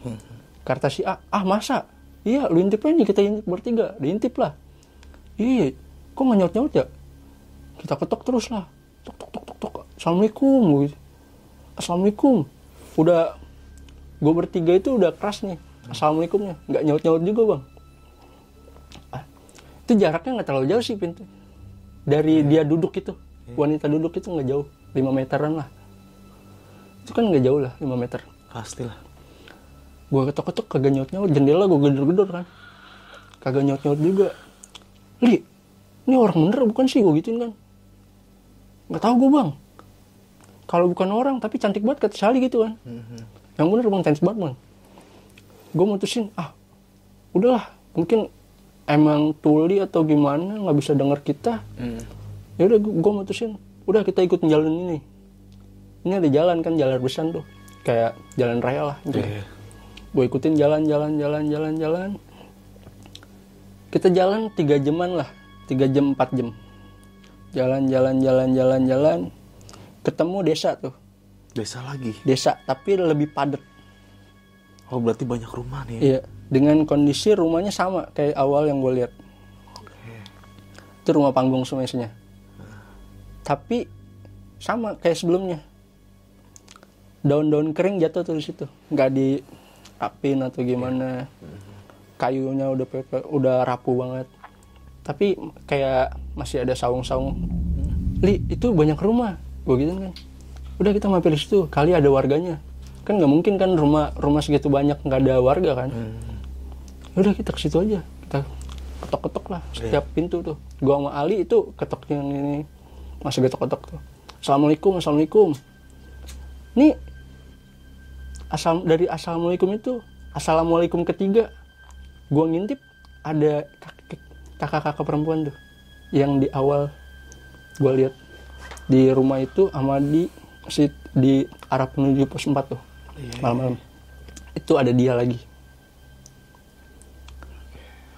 B: Kata si A, ah masa? Iya, lu intip aja, kita intip bertiga. Diintip lah. Iya, kok nggak nyaut nyaut ya? Kita ketok terus lah. Tok tok tok tok tok. Assalamualaikum. Gua gitu. Assalamualaikum. Udah, gue bertiga itu udah keras nih. Assalamualaikumnya, nggak nyaut nyaut juga bang. Ah, itu jaraknya nggak terlalu jauh sih pintu. Dari dia duduk itu, wanita duduk itu nggak jauh, 5 meteran lah. Itu kan nggak jauh lah, 5 meter.
A: Pastilah.
B: Gue ketok-ketok kagak nyaut-nyaut, jendela gue gedor-gedor kan. Kagak nyaut-nyaut juga. Li, ini orang bener bukan sih gue gituin kan. Gak tahu gue bang. Kalau bukan orang tapi cantik banget kata Sally gitu kan. Yang bener bang cantik banget bang. Gue mutusin, ah udahlah mungkin emang tuli atau gimana nggak bisa denger kita. Ya udah gue mutusin, udah kita ikut jalan ini. Ini ada jalan kan jalan besar tuh, kayak jalan raya lah. gitu
A: Iya.
B: gue ikutin jalan jalan jalan jalan jalan kita jalan tiga jaman lah tiga jam empat jam jalan jalan jalan jalan jalan ketemu desa tuh
A: Desa lagi.
B: desa tapi lebih padat
A: Oh, berarti banyak rumah nih. ya?
B: iya dengan kondisi rumahnya sama kayak awal yang gue lihat itu rumah panggung semua isinya tapi sama kayak sebelumnya. Daun-daun kering jatuh tuh di situ. Nggak diapin atau gimana. Kayunya udah pe- udah rapuh banget. Tapi kayak masih ada saung-saung. Li itu banyak rumah. Gue gitu kan. Udah kita mampir di situ kali ada warganya. Kan nggak mungkin kan rumah rumah segitu banyak nggak ada warga kan. Udah kita ke situ aja. Kita ketok-ketok lah setiap pintu tuh. Gua sama Ali itu ketok yang ini masih ketok-ketok tuh. Assalamualaikum assalamualaikum. Nih asal dari assalamualaikum itu assalamualaikum ketiga gua ngintip ada kakak-kakak perempuan tuh yang di awal gua lihat. Di rumah itu sama di si di arah menuju pos 4 tuh malam-malam. itu ada dia lagi.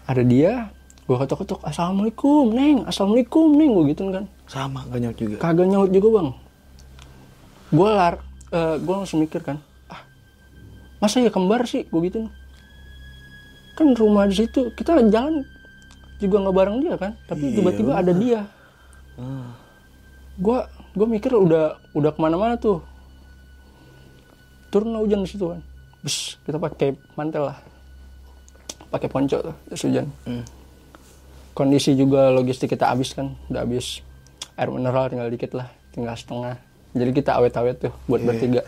B: Ada dia gue ketok-ketok assalamualaikum neng assalamualaikum neng gue gitu kan
A: Sama gak nyaut juga.
B: kagak nyaut juga bang. Gue lar eh gue langsung mikir kan ah masa ya kembar sih? Gue gitu. Kan rumah di situ kita jalan juga nggak bareng dia kan tapi
A: Iya,
B: tiba-tiba ada dia. Gue gue mikir udah udah ke mana-mana tuh. Turun hujan di situ kan. Bus kita pakai mantel lah. Pakai ponco tuh jas hujan. Kondisi juga logistik kita habis kan udah habis air mineral tinggal dikit lah tinggal setengah. Jadi kita awet-awet tuh buat bertiga.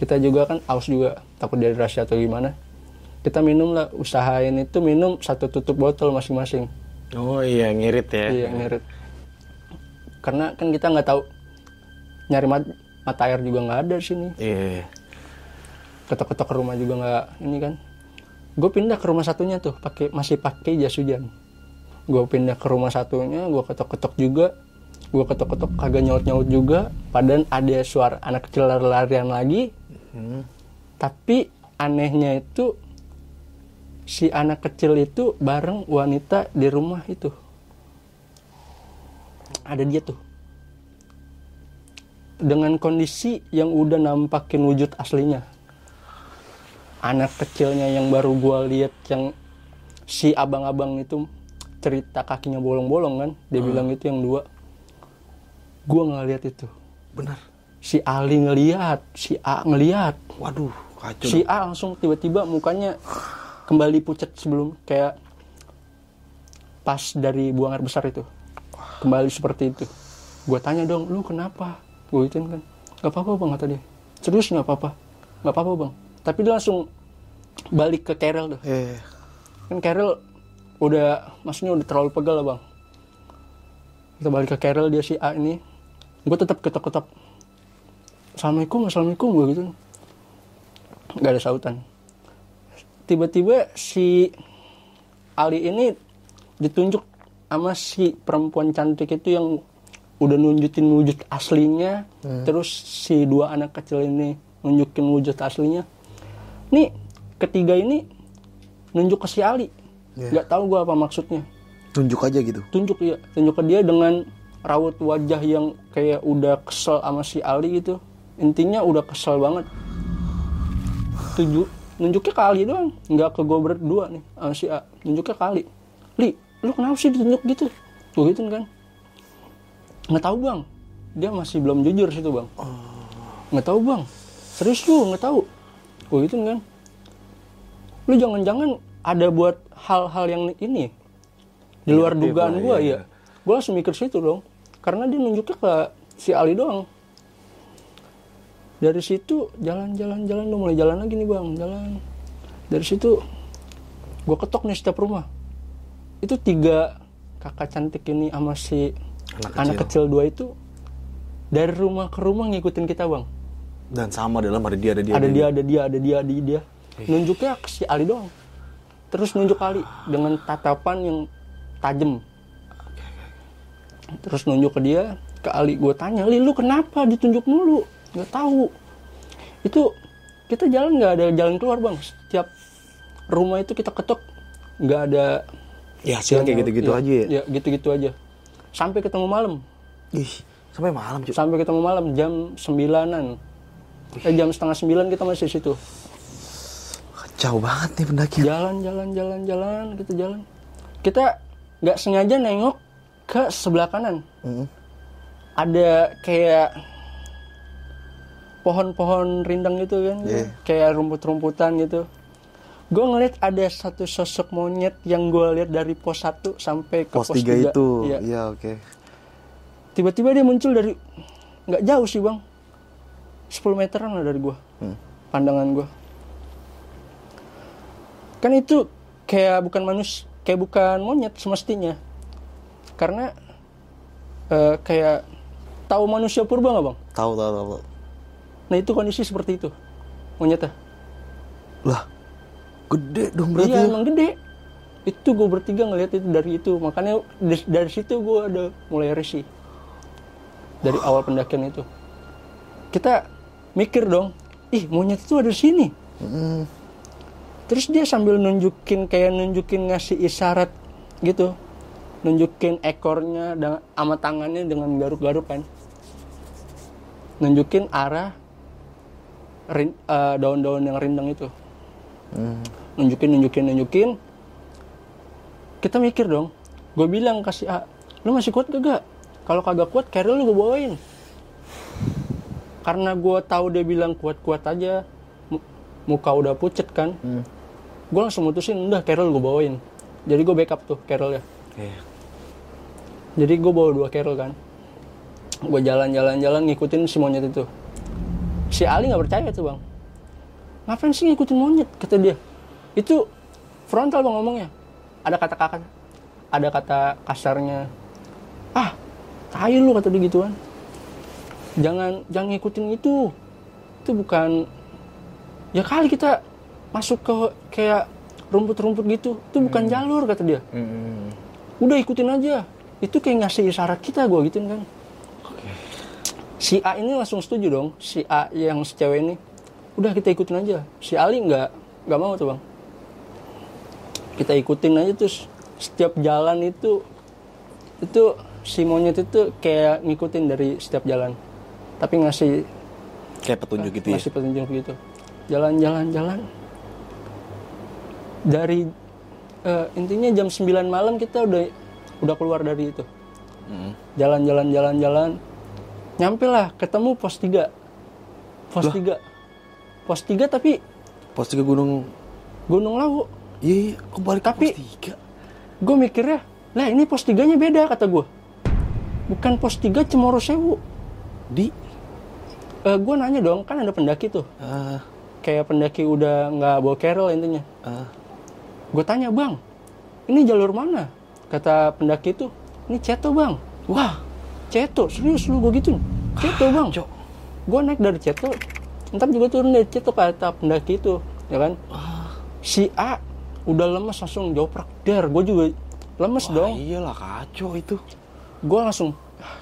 B: Kita juga kan aus juga takut dehidrasi atau gimana. Kita minum lah usahain itu minum satu tutup botol masing-masing.
A: Oh iya ngirit ya.
B: iya ngirit. Karena kan kita nggak tahu nyari mat- mata air juga nggak ada di sini.
A: Iya.
B: ketok-ketok ke rumah juga nggak ini kan. Gue pindah ke rumah satunya tuh pakai masih pakai jas hujan. Gue pindah ke rumah satunya gue ketok-ketok juga gue ketok-ketok kagak nyaut-nyaut juga. Padahal ada suara anak kecil lari-larian lagi. Tapi anehnya itu si anak kecil itu bareng wanita di rumah itu. Ada dia tuh. Dengan kondisi yang udah nampakin wujud aslinya. Anak kecilnya yang baru gua lihat yang si abang-abang itu cerita kakinya bolong-bolong kan. Dia bilang itu yang dua gua nggak lihat itu.
A: Benar.
B: si Ali ngelihat si A ngelihat
A: Waduh, kacau.
B: si A langsung tiba-tiba mukanya kembali pucat sebelum kayak pas dari buang air besar itu. Kembali seperti itu. Gue tanya dong lu kenapa? Gue gituin kan nggak apa-apa bang kata dia. Serius nggak apa-apa? Nggak apa-apa bang. Tapi dia langsung balik ke Carol tuh.
A: Eh,
B: kan Carol udah maksudnya udah terlalu pegal lah bang. Kita balik ke Carol dia si A ini gue tetap ketok-ketok. Assalamualaikum assalamualaikum gue gitu. Nggak ada sautan. Tiba-tiba si Ali ini ditunjuk sama si perempuan cantik itu yang udah nunjukin wujud aslinya. Terus si dua anak kecil ini nunjukin wujud aslinya. Nih ketiga ini nunjuk ke si Ali. Nggak tahu gua apa maksudnya.
A: Tunjuk aja gitu.
B: tunjuk ya tunjuk ke dia dengan raut wajah yang kayak udah kesel sama si Ali gitu. Intinya udah kesel banget. Tunjuk nunjuknya ke Ali doang nggak ke gue berdua nih sama si A. Nunjuknya ke Ali. Li lu kenapa sih ditunjuk gitu? Gue gitu kan. Nggak tahu bang. Dia masih belum jujur situ bang. Nggak tahu bang. Serius lu nggak tahu. Gue gitu kan. Lu jangan-jangan ada buat hal-hal yang ini di luar
A: Negatif
B: dugaan gue
A: iya,
B: ya gue langsung mikir situ dong karena dia nunjuknya ke si Ali doang. Dari situ jalan-jalan jalan udah mulai jalan lagi nih bang. Jalan. Dari situ gue ketok nih setiap rumah. Itu tiga kakak cantik ini sama si
A: Anak
B: anak, kecil. dua itu dari rumah ke rumah ngikutin kita bang.
A: Dan sama dalam ada dia ada dia.
B: ada dia ada dia ada dia ada dia. Nunjuknya ke si Ali doang. Terus nunjuk Ali dengan tatapan yang tajam terus nunjuk ke dia ke Ali gue tanya Ali lu kenapa ditunjuk mulu? Nggak tahu. Itu kita jalan nggak ada jalan keluar bang. Setiap rumah itu kita ketok nggak ada
A: Ya, hasilnya kayak gitu-gitu
B: ya,
A: aja ya.
B: ya gitu-gitu aja. Sampai ketemu malam.
A: Ih, sampai malam, cuy.
B: sampai ketemu malam jam sembilanan. Eh, jam setengah sembilan kita masih di situ.
A: Kacau banget nih pendakian.
B: jalan jalan jalan jalan kita jalan. Kita nggak sengaja nengok ke sebelah kanan
A: Mm.
B: ada kayak pohon-pohon rindang gitu kan
A: Iya.
B: kayak rumput-rumputan gitu gue ngeliat ada satu sosok monyet yang gue lihat dari pos 1 sampai ke
A: Pos
B: pos,
A: 3
B: 3
A: itu.
B: Iya.
A: Iya, oke.
B: tiba-tiba dia muncul dari nggak jauh sih bang 10 meteran lah dari gua
A: Hmm.
B: pandangan gua kan itu kayak bukan manus kayak bukan monyet semestinya karena eh, kayak tahu manusia purba nggak bang
A: Tahu, tahu, tahu.
B: nah itu kondisi seperti itu monyetnya
A: Lah, gede dong berarti.
B: iya
A: ya.
B: emang gede itu gue bertiga ngeliat itu dari itu makanya dari, situ gue ada mulai risih dari awal pendakian itu kita mikir dong ih monyet itu ada di sini
A: Mm.
B: terus dia sambil nunjukin kayak nunjukin ngasih isyarat gitu nunjukin ekornya dengan sama tangannya dengan garuk-garuk kan. Nunjukin arah rin- eh, daun-daun yang rindang itu.
A: Hmm.
B: nunjukin nunjukin nunjukin. Kita mikir dong gue bilang kasih A lu masih kuat gak kalau kagak kuat Carol lu gue bawain. Karena gue tahu dia bilang kuat-kuat aja mu- muka udah pucet kan.
A: Hmm.
B: gue langsung mutusin udah Carol gue bawain. Jadi gue backup tuh Carol ya
A: Iya.
B: Jadi gue bawa dua Carol kan. Gue jalan-jalan-jalan ngikutin si monyet itu. Si Ali nggak percaya tuh bang. Ngapain sih ngikutin monyet? Kata dia. Itu frontal bang ngomongnya. Ada kata-kata ada kata kasarnya. Ah tai lu kata dia gituan. Jangan jangan ngikutin itu. Itu bukan ya kali kita masuk ke kayak rumput-rumput gitu. Itu bukan jalur kata dia.
A: Hmm.
B: udah ikutin aja itu kayak ngasih isyarat kita gue gituin kan si A ini langsung setuju dong. Si A yang si cewek ini udah kita ikutin aja. Si Ali nggak nggak mau tuh bang. Kita ikutin aja terus setiap jalan itu itu si monyet itu kayak ngikutin dari setiap jalan tapi ngasih
A: Kayak petunjuk gitu ya.
B: ngasih petunjuk gitu. Jalan-jalan jalan dari eh, intinya jam 9 malam kita udah udah keluar dari itu
A: Hmm.
B: jalan-jalan jalan-jalan nyampe lah ketemu pos 3 pos 3 pos 3 tapi
A: Pos tiga gunung.
B: Gunung Lawu
A: Iya, iya. Kok balik
B: Tapi-
A: ke pos tiga?
B: gue mikirnya lah ini pos 3 nya beda kata gue bukan pos 3 Cemoro Sewu
A: Di.
B: Eh gue nanya dong kan ada pendaki tuh
A: Ah.
B: kayak pendaki udah nggak bawa Carol intinya
A: ah.
B: gue tanya bang ini jalur mana kata pendaki itu ini Ceto bang. Wah Ceto? Serius lu gue gitu Ceto bang.
A: Cok.
B: gue naik dari Ceto. Ntar juga turun dari Ceto kata pendaki itu ya kan? Si A udah lemes langsung joprak. Der gue juga lemes
A: Wah,
B: dong.
A: iyalah kacau itu.
B: gue langsung "Ah,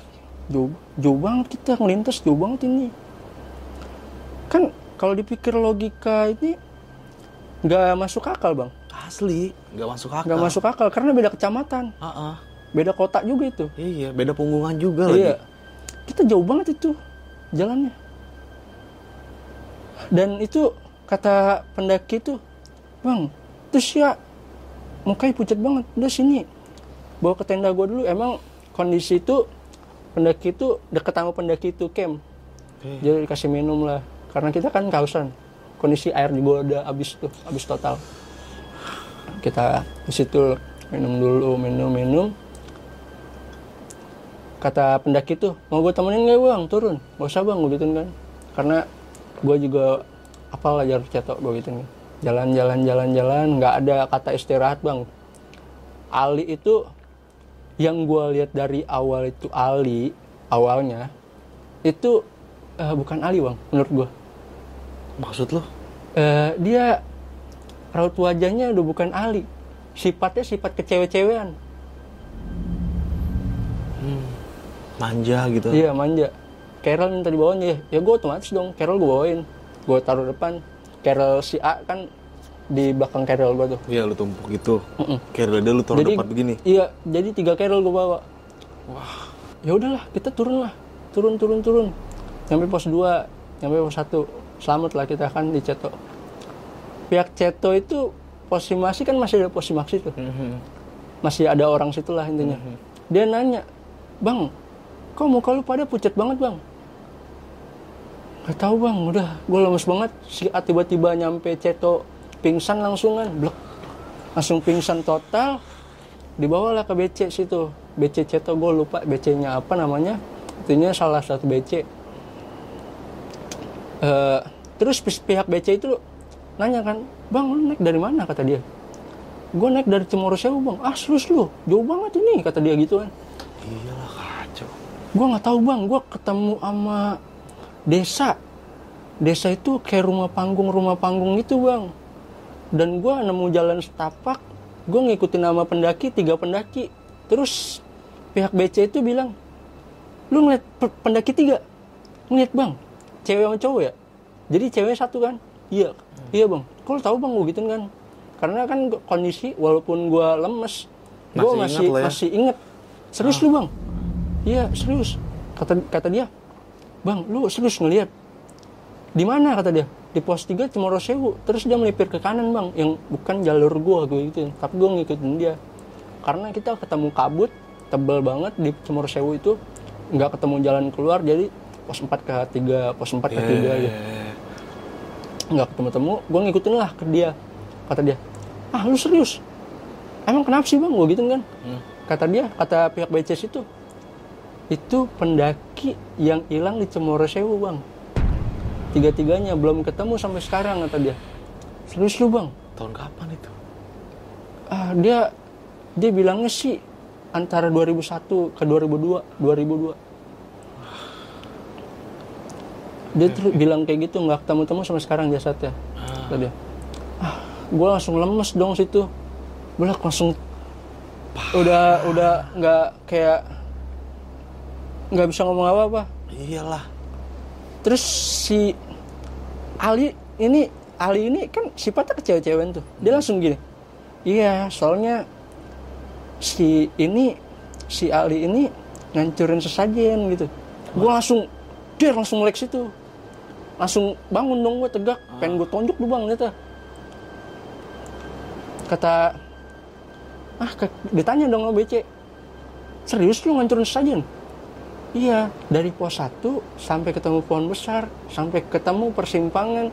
B: jauh jauh banget kita ngelintas jauh banget ini. Kan kalau dipikir logika ini nggak masuk akal bang
A: Asli, nggak masuk akal.
B: nggak masuk akal karena beda kecamatan.
A: Ah, ah.
B: beda kota juga itu.
A: Iya, beda punggungan juga
B: iya.
A: lagi.
B: kita jauh banget itu jalannya. Dan itu kata pendaki itu bang terus ya mukanya pucat banget. Udah sini bawa ke tenda gua dulu. Emang kondisi itu pendaki itu deket sama pendaki itu camp
A: Oke.
B: jadi dikasih minum lah. Karena kita kan kausan kondisi air juga udah habis tuh habis total kita di situ minum dulu minum minum. Kata pendaki tuh mau gue temenin gak bang? Turun. Gak usah bang gue gituin kan. Karena gue juga apal lah jalur cetok gue gituin kan. Jalan jalan jalan jalan nggak ada kata istirahat bang. Ali itu yang gue lihat dari awal itu Ali awalnya itu eh, bukan Ali bang menurut gue
A: Maksud lo?
B: Eh, dia raut wajahnya udah bukan Ali sifatnya sifat kecewe-cewean
A: Manja gitu.
B: Iya manja. Carol minta dibawain ya, ya gue otomatis dong. Carol gue bawain, gue taruh depan. Carol si A kan di belakang Carol gue tuh.
A: Iya, lu tumpuk gitu.
B: Mm-mm.
A: Kayak dia lu taruh depan begini.
B: Iya, jadi tiga Carol gue bawa. Wah, ya udahlah, kita turun lah, turun turun turun. Sampai pos 2, sampai pos 1. Selamat lah kita kan di Ceto. Pihak Ceto itu posimasi kan masih ada posimasi tuh. Masih ada orang situ lah intinya. Dia nanya, bang, kok muka lu pada pucat banget bang? Gak tahu bang, udah gue lemes banget. Si A tiba-tiba nyampe Ceto pingsan langsungan, blek. Langsung pingsan total. Dibawalah ke BC situ. BC Ceto gue lupa BC-nya apa namanya. Itunya salah satu BC. Eh, terus pihak BC itu nanya kan, bang lu naik dari mana? kata dia. Gue naik dari Cemoro Sewu bang. Ah serius lu, jauh banget ini kata dia gitu kan.
A: Iyalah kacau.
B: gue nggak tahu bang. Gue ketemu sama desa. Desa itu kayak rumah panggung rumah panggung itu bang. Dan gue nemu jalan setapak gue ngikutin nama pendaki tiga pendaki. Terus pihak BC itu bilang lu ngeliat pe- pendaki tiga? Ngeliat bang. Cewek sama cowok ya? Jadi cewek satu kan iya iya bang. Kalau tahu bang gue gituin kan? Karena kan kondisi walaupun gue lemes gue
A: Masih lo ya?
B: masih inget serius lu bang? Iya serius. Kata kata dia bang lu serius ngeliat? Di mana? kata dia. Di pos 3 Cemoro Sewu terus dia melipir ke kanan bang yang bukan jalur gua gue gitu tapi gue ngikutin dia. Karena kita ketemu kabut tebel banget di Cemoro Sewu itu. Nggak ketemu jalan keluar jadi pos 4 ke 3 pos 4 ke 3 gitu nggak ketemu temu gue ngikutin lah ke dia. Kata dia ah lu serius? Emang kenapa sih bang? Gue gitu kan. Kata dia kata pihak BCS itu itu pendaki yang hilang di Cemoro Sewu bang. Tiga-tiganya belum ketemu sampai sekarang kata dia. Serius lu bang?
A: Tahun kapan itu?
B: ah dia dia bilangnya sih antara 2001 ke 2002 2002 dia tuh bilang kayak gitu nggak ketemu temu sampai sekarang jasadnya kata dia ah gue langsung lemes dong situ. Gue langsung udah udah nggak kayak nggak bisa ngomong apa apa
A: Iyalah.
B: terus si Ali ini Ali ini kan sifatnya ke cewek-cewekan tuh. Dia langsung gini iya soalnya si ini si Ali ini ngancurin sesajen gitu. Gue langsung dia langsung melek situ langsung bangun dong gue tegak pengen gue tonjok lu bang ternyata kata ah ke- ditanya dong sama BC serius lu ngancurin sesajen Iya, dari pos 1 sampai ketemu pohon besar, sampai ketemu persimpangan,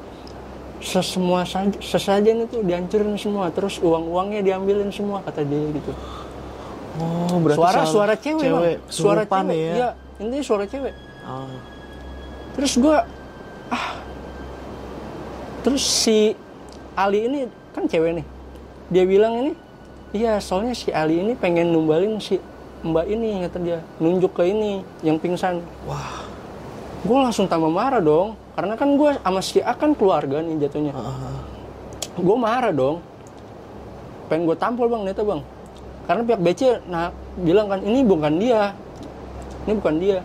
B: sesemua saj- sesajen itu dihancurin semua, terus uang-uangnya diambilin semua kata dia gitu.
A: Oh, berarti
B: Suara suara cewek, Bang. Suara cewek.
A: ya.
B: Iya, intinya suara cewek.
A: Oh.
B: Terus gua ah. Terus si Ali ini kan cewek nih. Dia bilang ini, iya soalnya si Ali ini pengen numbalin si Mbak ini kata dia, nunjuk ke ini yang pingsan.
A: Wah.
B: gue langsung tambah marah dong karena kan gue sama si A kan keluarga nih jatuhnya gue marah dong pengen gue tampol bang neta bang karena pihak BC nah bilang kan ini bukan dia ini bukan dia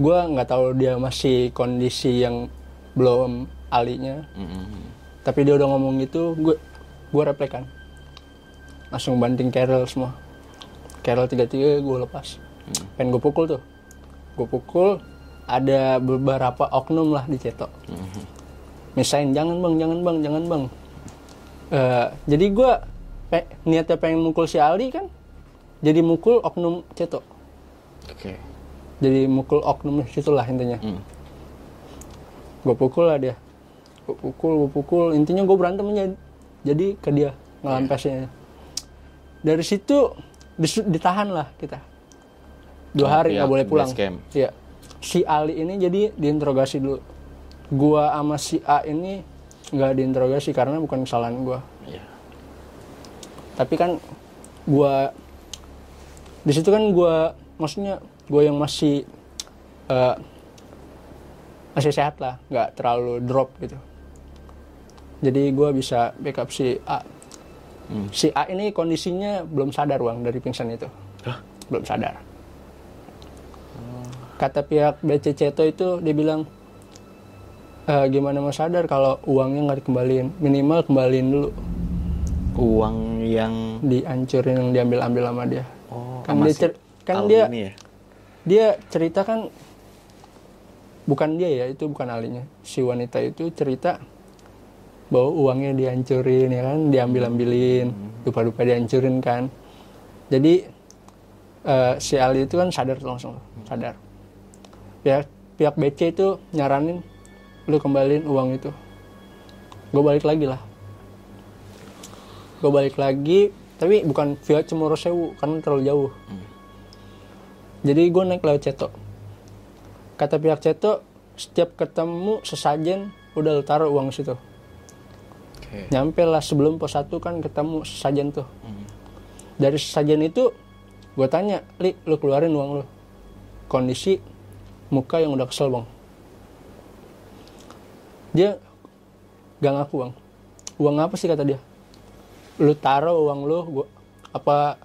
B: gue nggak tahu dia masih kondisi yang belum alinya. Tapi dia udah ngomong gitu gue gue replikan. Langsung banting Carol semua. Carol tiga tiga gue lepas pengen gue pukul tuh. Gue pukul ada beberapa oknum lah di cetok misain jangan bang jangan bang jangan bang. Eh, jadi gue pe- niatnya pengen mukul si Ali kan? Jadi mukul oknum cetok
A: Oke.
B: Jadi mukul oknum situ lah intinya.
A: Hmm.
B: gue pukul lah dia. Gue pukul gue pukul. Intinya gue berantem aja. Jadi ke dia ngelampesnya dari situ ditahan lah kita. Dua
A: Oh,
B: hari
A: pihak
B: nggak boleh pulang. Iya. si Ali ini jadi diinterogasi dulu. Gua sama si A ini nggak diinterogasi karena bukan kesalahan gua.
A: Iya.
B: tapi kan gua di situ kan gua maksudnya gua yang masih eh, masih sehat lah nggak terlalu drop gitu. Jadi gua bisa backup si A. Si A ini kondisinya belum sadar bang dari pingsan itu. Belum sadar. Kata pihak BCC itu dia bilang "Eh, gimana mau sadar kalau uangnya nggak dikembaliin? Minimal kembaliin dulu.
A: Uang yang
B: dihancurin yang diambil ambil sama dia.
A: Oh,
B: kan dia cer- kan dia
A: ya.
B: Dia cerita kan bukan dia ya itu bukan alinya si wanita itu cerita bahwa uangnya dihancurin ya kan? Diambil ambilin lupa lupa dihancurin kan? Jadi eh, si Ali itu kan sadar langsung sadar. Pihak pihak BC itu nyaranin lu kembaliin uang itu. Gue balik lagi lah. Gue balik lagi tapi bukan via Cemoro Sewu karena terlalu jauh jadi gue naik lewat Ceto. Kata pihak Ceto setiap ketemu sesajen udah lu taruh uang situ.
A: Oke.
B: nyampe lah sebelum pos 1 kan ketemu sesajen tuh. Dari sesajen itu gue tanya li lu keluarin uang lu. Kondisi muka yang udah kesel bang. Dia gak ngaku bang. Uang apa sih? kata dia. Lu taruh uang lu gua apa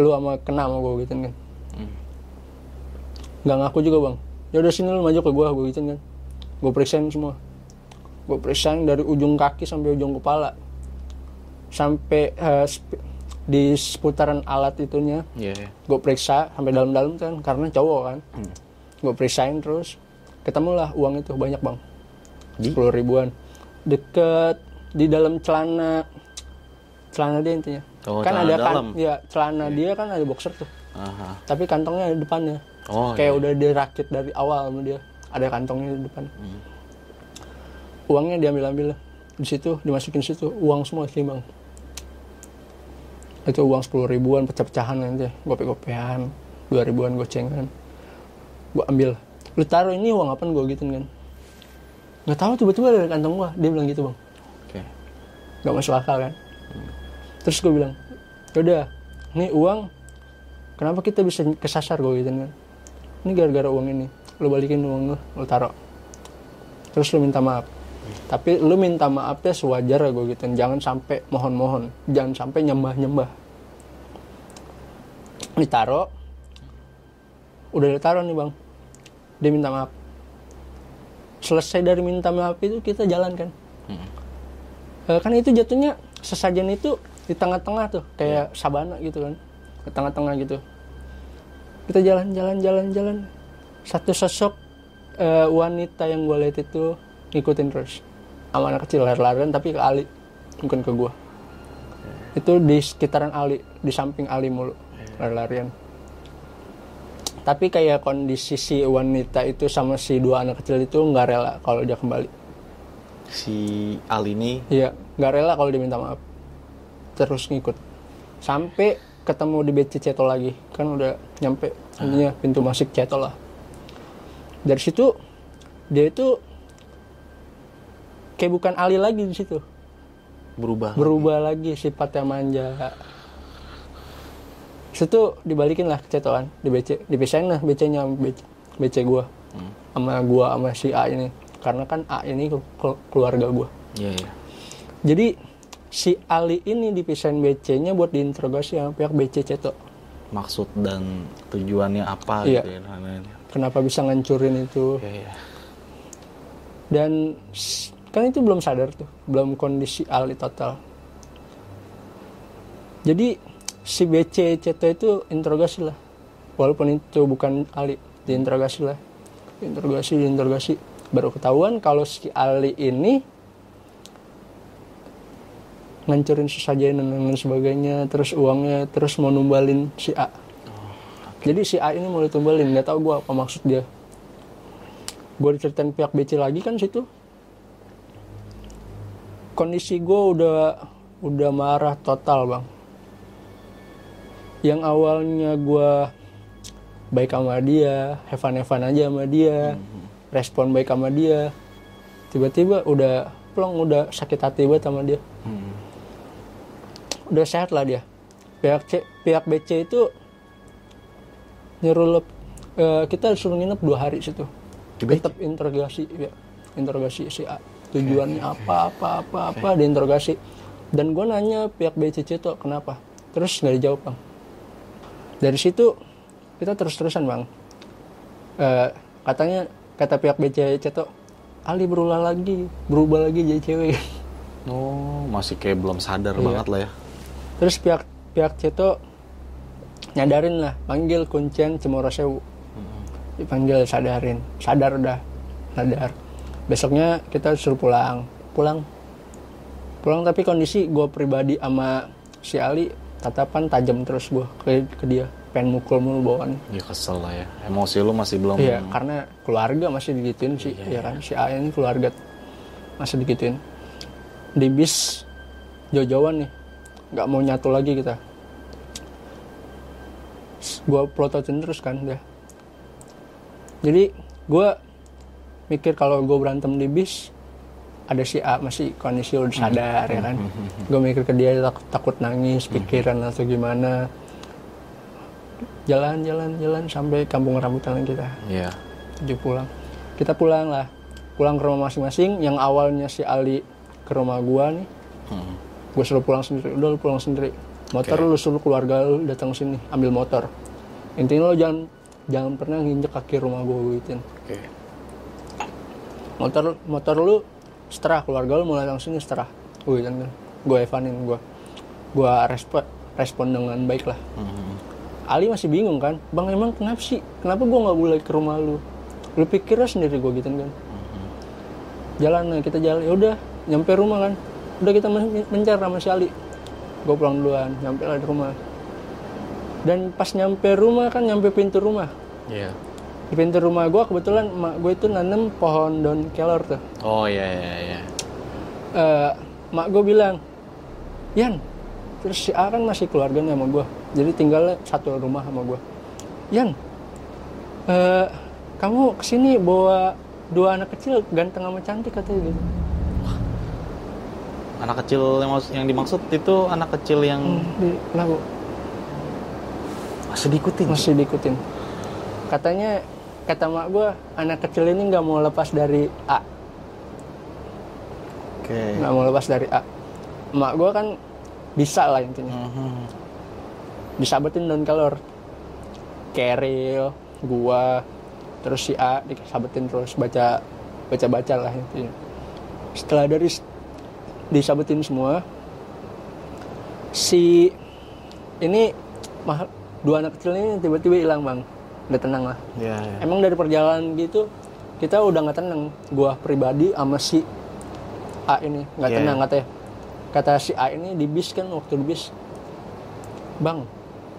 B: lu sama kena sama gue gitu kan gak ngaku juga bang. Ya udah sini lu maju ke gua gue gitu kan. Gue periksain semua. Gue periksain dari ujung kaki sampai ujung kepala. Sampai sp- di seputaran alat itunya. Gue periksa sampai dalam-dalam kan karena cowok kan. Gue periksain terus. Ketemulah uang itu banyak bang. Sepuluh ribuan. Deket di dalam celana. Celana dia intinya.
A: Oh,
B: kan ada kan
A: dalam.
B: ya celana dia kan ada boxer tuh.
A: Aha.
B: tapi kantongnya di depannya
A: Oh,
B: kayak
A: iya.
B: udah dirakit dari awal sama dia. Ada kantongnya di depan.
A: Hmm.
B: uangnya diambil ambil di situ dimasukin situ. Uang semua sih bang. Itu uang sepuluh ribuan pecah-pecahan nanti. Gope gopean dua ribuan gocengan. Gua ambil. Lu taruh ini uang apa gue gitu kan. Nggak tahu tiba-tiba dari kantong gua. Dia bilang gitu bang.
A: Oke.
B: nggak masuk akal kan. Terus gue bilang yaudah ini uang kenapa kita bisa kesasar? Gue gitu kan ini gara-gara uang ini. Lu balikin uang lu lu taruh. Terus lu minta maaf. Tapi lu minta maafnya sewajar gue gitu. Jangan sampai mohon-mohon. Jangan sampai nyembah-nyembah. Ditaruh. Udah ditaruh nih bang. Dia minta maaf. Selesai dari minta maaf itu kita jalan kan Eh, kan itu jatuhnya sesajen itu di tengah-tengah tuh. Kayak sabana gitu kan. Di tengah-tengah gitu kita jalan jalan jalan jalan. Satu sosok eh, wanita yang gue lihat itu ngikutin terus. Sama anak kecil lari-larian tapi ke Ali bukan ke gua. Itu di sekitaran Ali di samping Ali mulu lari-larian. Tapi kayak kondisi si wanita itu sama si dua anak kecil itu nggak rela kalau dia kembali.
A: Si Al ini?
B: Iya, nggak rela kalau diminta maaf. Terus ngikut. Sampai ketemu di BC Ceto lagi. Kan udah nyampe intinya pintu masuk Ceto lah. Dari situ dia itu kayak bukan Ali lagi di situ.
A: berubah.
B: Berubah lagi sifatnya manja. Situ dibalikin lah ke Cetoan, di BC, dipisahin lah BC-nya sama BC, BC gua. Sama gua sama si A ini. Karena kan A ini kelu- keluarga gua.
A: Iya, iya.
B: Jadi si Ali ini dipisahin BC-nya buat diinterogasi sama pihak BC Ceto.
A: Maksud dan tujuannya apa
B: Iya.
A: gitu ya.
B: Kenapa bisa ngancurin itu?
A: Iya, iya.
B: Dan kan itu belum sadar tuh, belum kondisi Ali total. Jadi si BC Ceto itu interogasi lah. Walaupun itu bukan Ali, diinterogasi lah. Diinterogasi, diinterogasi. Baru ketahuan kalau si Ali ini ngancurin sesajen dan lain sebagainya, terus uangnya, terus mau numbalin si A. Jadi si A ini mau ditumbalin, nggak tahu gua apa maksud dia. Gue diceritain pihak BC lagi kan situ. Kondisi gue udah udah marah total bang. Yang awalnya gue baik sama dia, hevan-hevan aja sama dia, respon baik sama dia, tiba-tiba udah plong udah sakit hati banget sama dia. Udah sehat lah dia. Pihak C, pihak BC itu nyuruh lep- eh, kita suruh nginep dua hari situ. Tetap interogasi ya. Interogasi si A. Tujuannya apa apa apa apa diinterogasi dan gue nanya pihak BCC itu kenapa? Terus nggak dijawab bang. Dari situ kita terus terusan bang. Eh, katanya kata pihak BCC itu Ali berulah lagi berubah lagi jadi cewek.
A: Oh, masih kayak belum sadar
B: Iya.
A: banget lah ya.
B: Terus pihak pihak Ceto nyadarin lah panggil kuncen Cemoro Sewu. Dipanggil sadarin. Sadar udah sadar. Besoknya kita suruh pulang. Pulang. Pulang tapi kondisi gue pribadi sama si Ali tatapan tajam terus gue ke, ke dia. Pengen mukul mulu bawaan
A: Ya kesel lah ya. Emosi lu masih belum
B: iya karena keluarga masih digituin sih ya kan? si A ini keluarga masih digituin. Di bis jauh-jauhan nih nggak mau nyatu lagi kita. Gue plototin terus kan dia jadi gue mikir kalau gue berantem di bis ada si A masih kondisi udah sadar ya kan? Gue mikir ke dia takut, takut nangis pikiran atau gimana. Jalan jalan jalan sampai kampung rambutan kita
A: Iya.
B: tujuh pulang. Kita pulang lah. Pulang ke rumah masing-masing. Yang awalnya si Ali ke rumah gua nih
A: Hmm.
B: Gue suruh pulang sendiri. Udah lu pulang sendiri. Motor lu suruh keluarga lu datang sini ambil motor. Intinya lu jangan jangan pernah nginjek kaki rumah gue gituin.
A: Oke.
B: motor motor lu setelah keluarga lu mau datang sini setelah gue gituin kan. Gue evanin gue gue respect respon dengan baik lah.
A: Hmm.
B: Ali masih bingung kan. Bang emang kenapa sih? Kenapa gue nggak boleh ke rumah lu? Lu pikirnya sendiri gue gitu kan. Jalan nah, kita jalan. Ya udah nyampe rumah kan udah kita men- mencar sama si Ali. Gue pulang duluan nyampe lah di rumah. Dan pas nyampe rumah kan nyampe pintu rumah.
A: Iya.
B: di pintu rumah gue kebetulan mak gue itu nanam pohon daun kelor tuh.
A: Oh iya iya iya.
B: Eh, mak gue bilang Yan terus si A kan masih keluarganya sama gue jadi tinggalnya satu rumah sama gue Yan eh, kamu ke sini bawa dua anak kecil ganteng sama cantik katanya gitu
A: Anak kecil yang, yang dimaksud itu anak kecil yang
B: di lagu
A: masih diikutin.
B: masih diikutin katanya kata mak gue anak kecil ini nggak mau lepas dari A
A: Oke.
B: nggak mau lepas dari A mak gue kan bisa lah intinya
A: Mhm.
B: disabetin daun kelor Keril, gua, terus si A disabetin terus baca baca baca lah intinya. Setelah dari disabetin semua, si ini mah dua anak kecil ini tiba-tiba hilang bang, udah tenang lah.
A: Iya iya.
B: Emang dari perjalanan gitu kita udah nggak tenang. Gua pribadi sama si A ini nggak
A: Iya.
B: tenang katanya. Kata si A ini di bis kan waktu di bis, bang,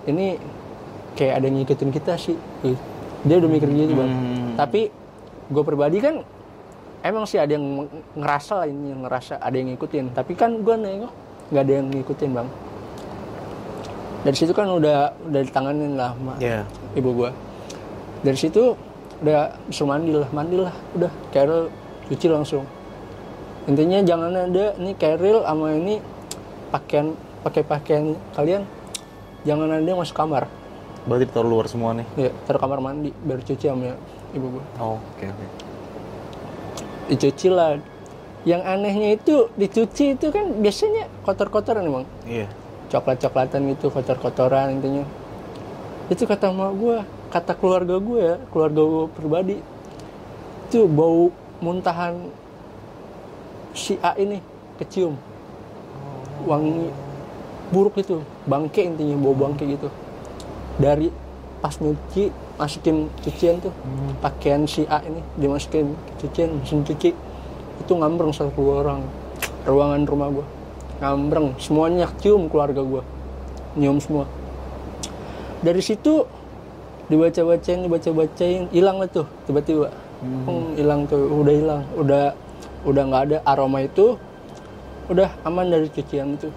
B: ini kayak ada yang ngikutin kita sih. Ih, Dia udah mikir gitu bang.
A: Hmm.
B: Tapi gue pribadi kan emang sih ada yang ngerasa ini yang ngerasa ada yang ngikutin. Tapi kan gue nengok nggak ada yang ngikutin bang. Dari situ kan udah udah ditanganin lah sama
A: Iya.
B: ibu gua dari situ udah disuruh mandi lah mandi lah udah Carol cuci langsung intinya jangan ada ini Carol sama ini pakaian pakai pakaian kalian jangan ada yang masuk kamar
A: Berarti ditaruh luar semua nih.
B: ya taruh kamar mandi baru cuci sama ibu gua
A: Oh, oke oke.
B: Dicuci lah. Yang anehnya itu dicuci itu kan biasanya kotor-kotoran emang
A: Iya.
B: coklat-coklatan gitu kotor-kotoran intinya. Itu kata emak gue kata keluarga gue ya keluarga gue pribadi. Itu bau muntahan si A ini kecium. Wangi buruk itu bangke intinya bau bangke gitu. Dari pas nyuci masukin cucian tuh. Pakaian si A ini dimasukin cucian mesin cuci. Itu ngambreng satu orang. Ruangan rumah gua. Ngambreng. Semuanya cium keluarga gua. Nyium semua. Dari situ dibaca-bacain dibaca-bacain. Hilang lah tuh tiba-tiba. Hmm, hilang tuh. Udah hilang. Udah udah nggak ada aroma itu. Udah aman dari cucian itu.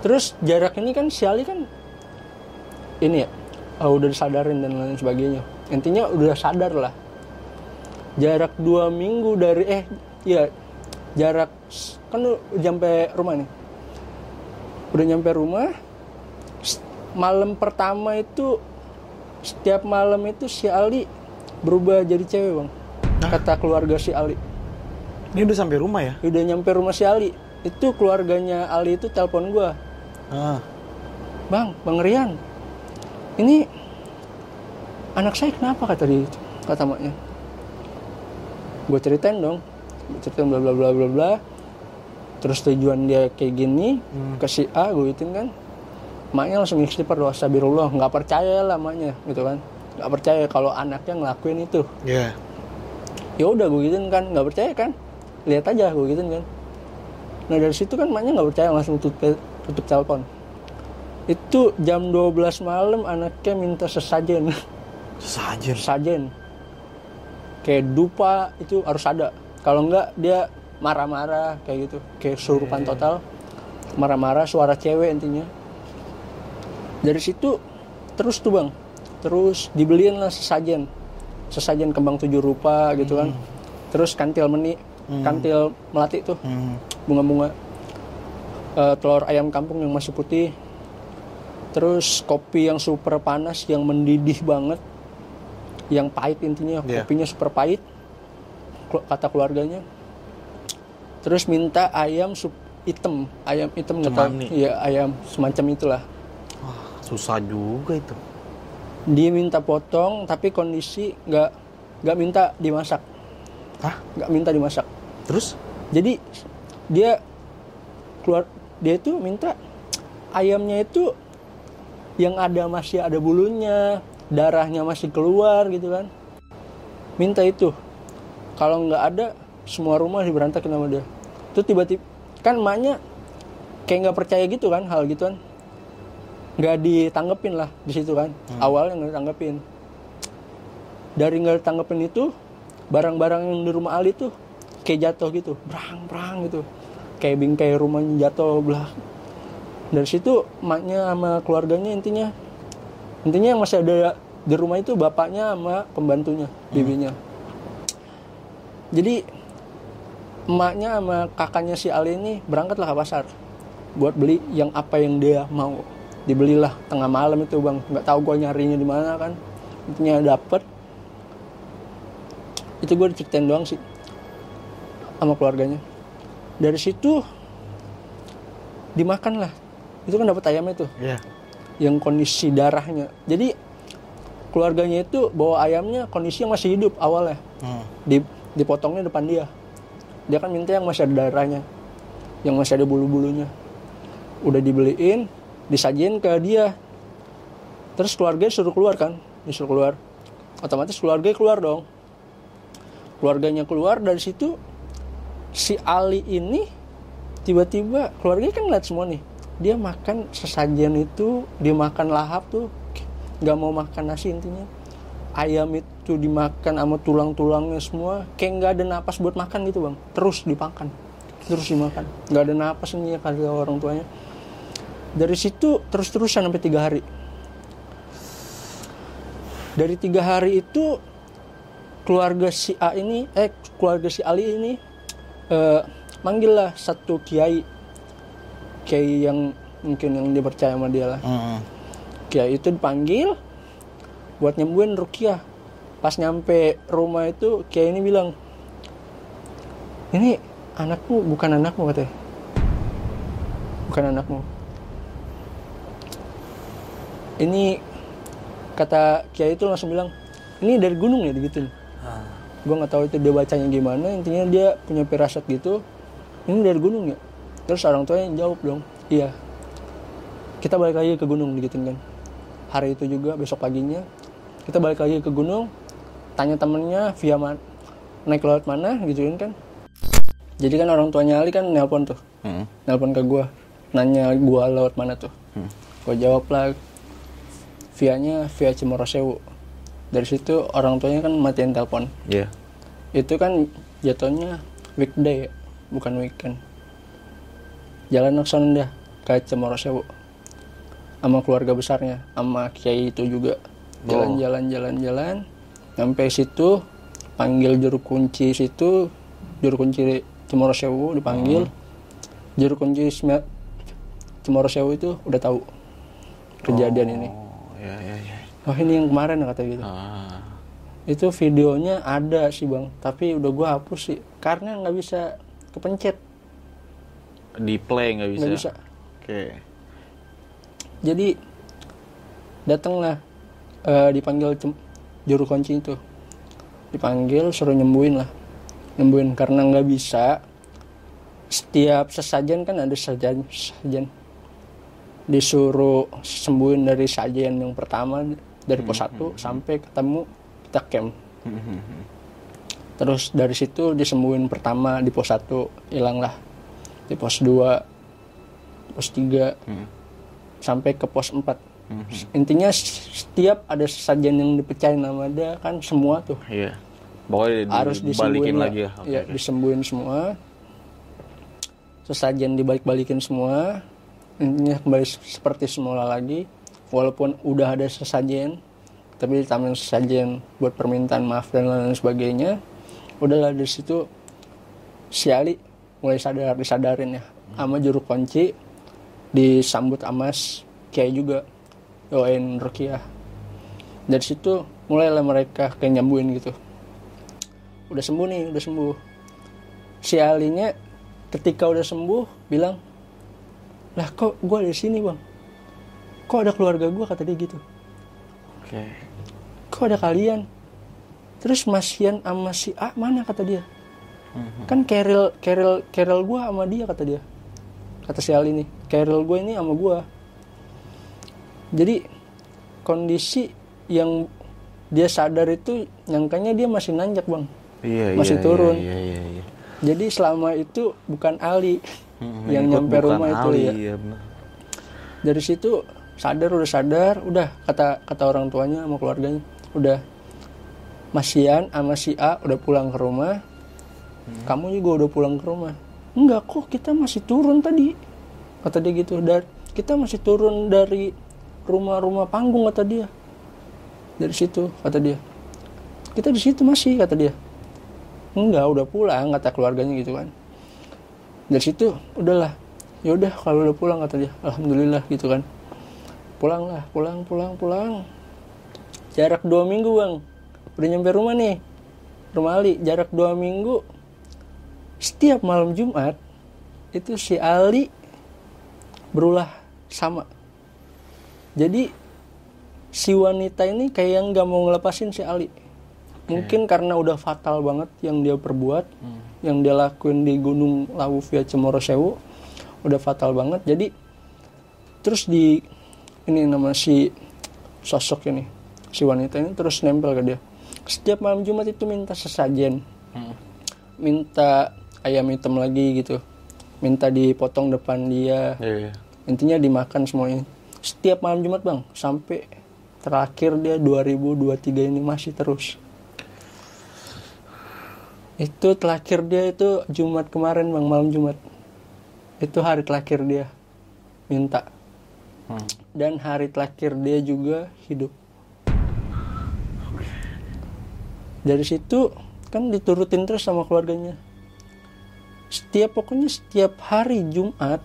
B: Terus jarak ini kan si Ali kan ini ya uh, udah disadarin dan lain sebagainya. Intinya udah sadar lah. Jarak dua minggu dari eh ya jarak kan udah nyampe rumah nih. Udah nyampe rumah malam pertama itu setiap malam itu si Ali berubah jadi cewek bang. Kata keluarga si Ali.
A: Ini udah sampai rumah ya?
B: udah nyampe rumah si Ali. Itu keluarganya Ali itu telepon gua.
A: Ah.
B: Bang, Bang Rian, ini anak saya kenapa kata dia itu, kata maknya. Gue ceritain dong, gue ceritain bla bla bla bla bla. Terus tujuan dia kayak gini ke si A, gue gituin kan. Maknya langsung istighfar doa sabirullah, nggak percaya lah maknya gitu kan. Nggak percaya kalau anaknya ngelakuin itu.
A: Iya.
B: Ya udah gue gituin kan, nggak percaya kan. Lihat aja gue gituin kan. Nah dari situ kan maknya nggak percaya langsung tutup, tutup telepon. Itu jam 12 malam anaknya minta sesajen.
A: Sesajen.
B: sesajen. Kayak dupa itu harus ada. Kalau enggak dia marah-marah kayak gitu. Kayak surupan total. Marah-marah suara cewek intinya. Dari situ terus tuh bang. Terus dibeliin lah sesajen. Sesajen kembang tujuh rupa gitu kan. Terus kantil meni. Kantil melati tuh
A: Hmm.
B: bunga-bunga Eh, telur ayam kampung yang masih putih terus kopi yang super panas yang mendidih banget yang pahit intinya
A: Iya.
B: kopinya super pahit kata keluarganya terus minta ayam sup hitam ayam hitam
A: Cemani.
B: iya ayam semacam itulah
A: Wah, susah juga itu.
B: dia minta potong tapi kondisi nggak nggak minta dimasak
A: Hah?
B: nggak minta dimasak
A: Terus?
B: jadi dia keluar dia itu minta ayamnya itu yang ada masih ada bulunya darahnya masih keluar gitu kan. Minta itu. Kalau nggak ada semua rumah diberantakin sama dia. Itu tiba-tiba kan emaknya kayak nggak percaya gitu kan hal gituan nggak ditanggepin lah di situ kan. Awalnya nggak ditanggepin. Dari nggak ditanggepin itu barang-barang yang di rumah Ali tuh kayak jatuh gitu. Berang berang gitu. Kayak bingkai rumahnya jatuh belah dari situ emaknya sama keluarganya intinya. Intinya yang masih ada di rumah itu bapaknya sama pembantunya bibinya. Jadi emaknya sama kakaknya si Ali ini berangkatlah ke pasar buat beli yang apa yang dia mau. Dibelilah tengah malam itu bang. Nggak tahu gue nyarinya di mana kan. Intinya dapet. Itu gue diceritain doang sih sama keluarganya. Dari situ dimakan lah itu kan dapat ayamnya tuh.
A: Iya.
B: yang kondisi darahnya. Jadi keluarganya itu bawa ayamnya kondisi yang masih hidup awalnya.
A: Hmm.
B: di dipotongnya depan dia. Dia kan minta yang masih ada darahnya. Yang masih ada bulu-bulunya. Udah dibeliin disajin ke dia. Terus keluarga suruh keluar kan? Disuruh keluar. Otomatis keluarga keluar dong. Keluarganya keluar dari situ si Ali ini tiba-tiba keluarganya kan ngeliat semua nih dia makan sesajen itu dia makan lahap tuh nggak mau makan nasi intinya. Ayam itu dimakan sama tulang-tulangnya semua kayak nggak ada napas buat makan gitu bang. Terus dimakan terus dimakan. Nggak ada napas ini ya kata orang tuanya. Dari situ terus-terusan sampai tiga hari. Dari tiga hari itu keluarga si A ini eh keluarga si Ali ini eh, manggillah satu kiai kiai yang mungkin yang dia percaya sama dia lah.
A: Hmm.
B: kiai itu dipanggil buat nyembuhin Rukiah. Pas nyampe rumah itu kiai ini bilang ini anakmu bukan anakmu katanya. Bukan anakmu. Ini kata kiai itu langsung bilang ini dari gunung ya digituin gue nggak tahu itu dia bacanya gimana. Intinya dia punya firasat gitu. Ini dari gunung ya terus orang tuanya jawab dong iya kita balik lagi ke gunung digituin kan. Hari itu juga besok paginya kita balik lagi ke gunung tanya temennya via man- naik laut mana? gituin kan. Jadi kan orang tuanya Ali kan nelpon tuh
A: Hmm.
B: nelpon ke gua nanya gua lewat mana tuh.
A: Hmm.
B: gua jawab lah vianya via Cimorosewu. Dari situ orang tuanya kan matiin telepon
A: Iya.
B: itu kan jatuhnya weekday bukan weekend jalan langsung dah ke Cemorosewu sama keluarga besarnya sama kiai itu juga. Jalan-jalan jalan-jalan. Sampai situ panggil juru kunci situ juru kunci Cemorosewu dipanggil. Juru kunci Sme- Cemorosewu itu udah tahu kejadian ini.
A: Oh, ya ya ya.
B: oh ini yang kemarin kata gitu.
A: Ah.
B: itu videonya ada sih bang. Tapi udah gua hapus sih. Karena nggak bisa kepencet
A: Di play nggak bisa.
B: nggak bisa.
A: Oke.
B: jadi datanglah eh, dipanggil juru kunci itu. Dipanggil suruh nyembuhin lah. Nyembuhin karena nggak bisa setiap sesajen kan ada sajian sajian disuruh sembuhin dari sajian yang pertama dari pos 1 sampai ketemu kita camp. Terus dari situ disembuhin pertama di pos 1 hilang lah di pos 2 pos 3
A: Hmm.
B: sampai ke pos 4 intinya setiap ada sajian yang dipecahin sama dia kan semua tuh
A: Iya. Pokoknya di-
B: harus
A: dibalikin
B: disembuhin
A: lagi. ya. Oke,
B: ya disembuhin semua. Sesajen dibalik-balikin semua. Intinya kembali seperti semula lagi. Walaupun udah ada sesajen tapi ditambahin sesajen buat permintaan maaf dan lain sebagainya. Udahlah dari situ si Ali mulai sadar disadarin ya. Sama juru kunci disambut amas kiai juga doain rukiah dari situ mulailah mereka kayak nyambuin gitu. Udah sembuh nih udah sembuh. Si Alinya ketika udah sembuh bilang lah kok gue di sini bang? Kok ada keluarga gue kata dia gitu.
A: Oke.
B: kok ada kalian? Terus Mas Yan sama si A mana kata dia kan Keril Keril Keril gue sama dia kata dia kata si Ali nih Keril gue ini sama gue jadi kondisi yang dia sadar itu nyangkanya dia masih nanjak bang
A: Iya,
B: Masih
A: iya,
B: turun.
A: Iya, iya, iya.
B: jadi selama itu bukan Ali
A: Mm,
B: yang nyampe
A: bukan
B: rumah itu
A: Ali,
B: ya
A: Iya, bener.
B: dari situ sadar udah sadar udah kata kata orang tuanya sama keluarganya udah Masian sama si A udah pulang ke rumah kamu juga udah pulang ke rumah? Enggak kok kita masih turun tadi. Kata dia gitu dan kita masih turun dari rumah-rumah panggung kata dia. Dari situ kata dia. Kita di situ masih kata dia. Enggak udah pulang kata keluarganya gitu kan. Dari situ udahlah. Ya udah kalau udah pulang kata dia. Alhamdulillah gitu kan. Pulang lah pulang pulang pulang. Jarak dua minggu bang. Udah nyampe rumah nih. Rumah Ali jarak dua minggu setiap malam Jumat itu si Ali berulah sama. Jadi si wanita ini kayak nggak mau ngelepasin si Ali. Mungkin karena udah fatal banget yang dia perbuat yang dia lakuin di Gunung Lawu via Cemoro Sewu udah fatal banget. Jadi terus di ini nama si sosok ini si wanita ini terus nempel ke dia. Setiap malam Jumat itu minta sesajen. Minta ayam hitam lagi gitu. Minta dipotong depan dia.
A: Iya, iya.
B: intinya dimakan semuanya. Setiap malam Jumat bang. Sampai terakhir dia 2023 ini masih terus. Itu terakhir dia itu Jumat kemarin bang malam Jumat. Itu hari terakhir dia minta.
A: Hmm.
B: dan hari terakhir dia juga hidup. Dari situ kan diturutin terus sama keluarganya setiap pokoknya setiap hari Jumat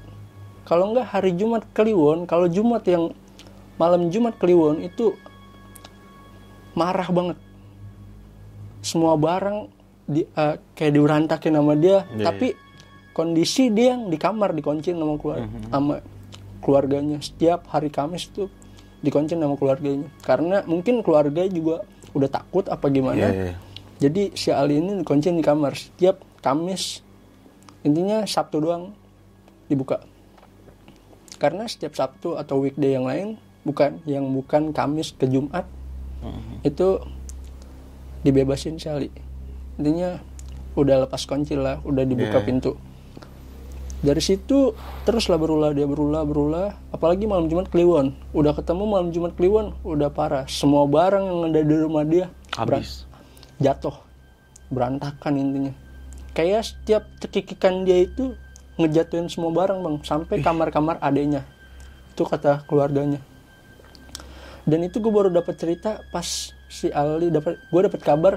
B: kalau enggak hari Jumat Kliwon kalau Jumat yang malam Jumat Kliwon itu marah banget. Semua barang di, eh, kayak diberantakin sama dia
A: Iya,
B: tapi kondisi dia yang di kamar dikunciin sama keluar sama keluarganya. Setiap hari Kamis tuh dikunciin sama keluarganya. Karena mungkin keluarga juga udah takut apa gimana.
A: Iya, iya.
B: jadi si Ali ini dikunciin di kamar. Setiap Kamis intinya Sabtu doang dibuka. Karena setiap Sabtu atau weekday yang lain bukan yang bukan Kamis ke Jumat itu dibebasin si Ali intinya udah lepas kunci lah udah dibuka
A: Iya.
B: pintu. Dari situ teruslah berulah dia berulah berulah. Apalagi malam Jumat Kliwon. Udah ketemu malam Jumat Kliwon udah parah. Semua barang yang ada di rumah dia beran-
A: Habis.
B: jatuh. Berantakan intinya kayak setiap cekikikan dia itu ngejatuhin semua barang bang. Sampai kamar-kamar adenya itu kata keluarganya. Dan itu gue baru dapat cerita pas si Ali dapat gue dapat kabar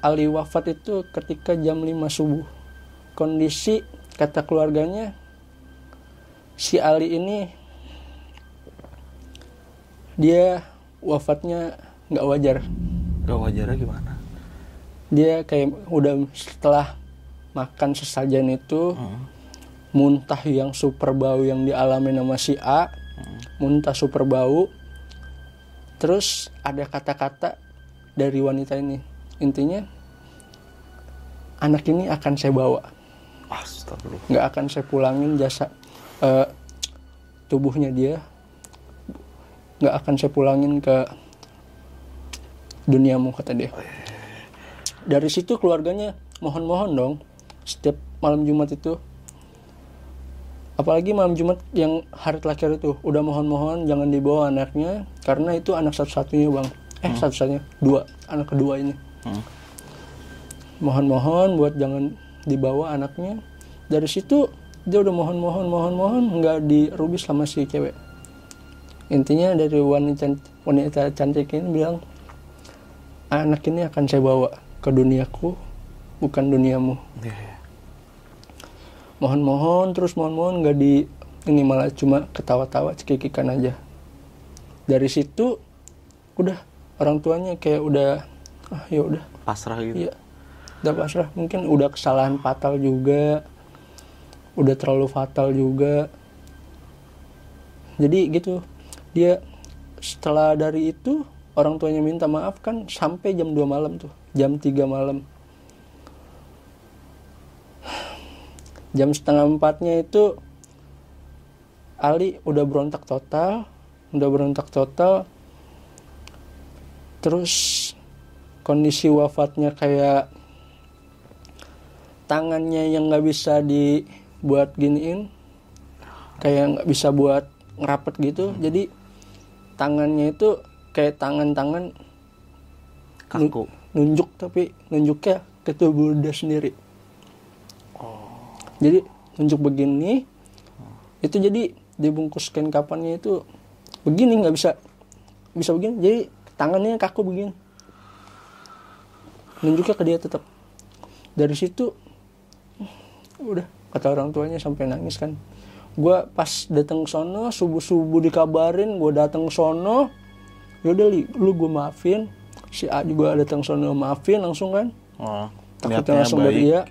B: Ali wafat itu ketika jam 5 subuh. Kondisi kata keluarganya si Ali ini dia wafatnya nggak wajar.
A: Gak wajarnya gimana?
B: Dia kayak udah setelah makan sesajen itu muntah yang super bau yang dialami sama si A muntah super bau. Terus ada kata-kata dari wanita ini. Intinya anak ini akan saya bawa.
A: Astagfirullah.
B: nggak akan saya pulangin jasa eh, tubuhnya dia. Nggak akan saya pulangin ke duniamu kata dia dari situ keluarganya mohon-mohon dong setiap malam Jumat itu. Apalagi malam Jumat yang hari terakhir itu udah mohon-mohon jangan dibawa anaknya karena itu anak satu-satunya bang. Eh satu-satunya dua anak kedua ini.
A: Hmm.
B: mohon-mohon buat jangan dibawa anaknya. Dari situ dia udah mohon-mohon mohon-mohon nggak dirubis sama si cewek. Intinya dari wanita wanita cantik ini bilang anak ini akan saya bawa ke duniaku bukan duniamu
A: Iya, iya.
B: mohon-mohon terus mohon-mohon nggak di ini malah cuma ketawa-tawa cekikikan aja dari situ udah orang tuanya kayak udah ah ya udah
A: Pasrah gitu.
B: Iya, udah pasrah. Mungkin udah kesalahan fatal juga, udah terlalu fatal juga. Jadi gitu, dia setelah dari itu orang tuanya minta maaf kan sampai jam 2 malam tuh, jam 3 malam. Jam setengah empatnya itu Ali udah berontak total, udah berontak total terus kondisi wafatnya kayak tangannya yang nggak bisa dibuat giniin kayak nggak bisa buat ngerapet gitu jadi tangannya itu kayak tangan-tangan
A: Kaku.
B: Nunjuk tapi nunjuknya ke tubuh dia sendiri. Jadi nunjuk begini itu jadi dibungkus kain kapannya itu begini nggak bisa bisa begini. Jadi tangannya kaku begini. Nunjuknya ke dia tetap. Dari situ udah kata orang tuanya sampai nangis kan. Gua pas datang ke sono subuh subuh dikabarin gua datang ke sono yaudah li lu gue maafin si A juga datang sono maafin langsung kan?
A: Oh,
B: Takutnya langsung dari dia.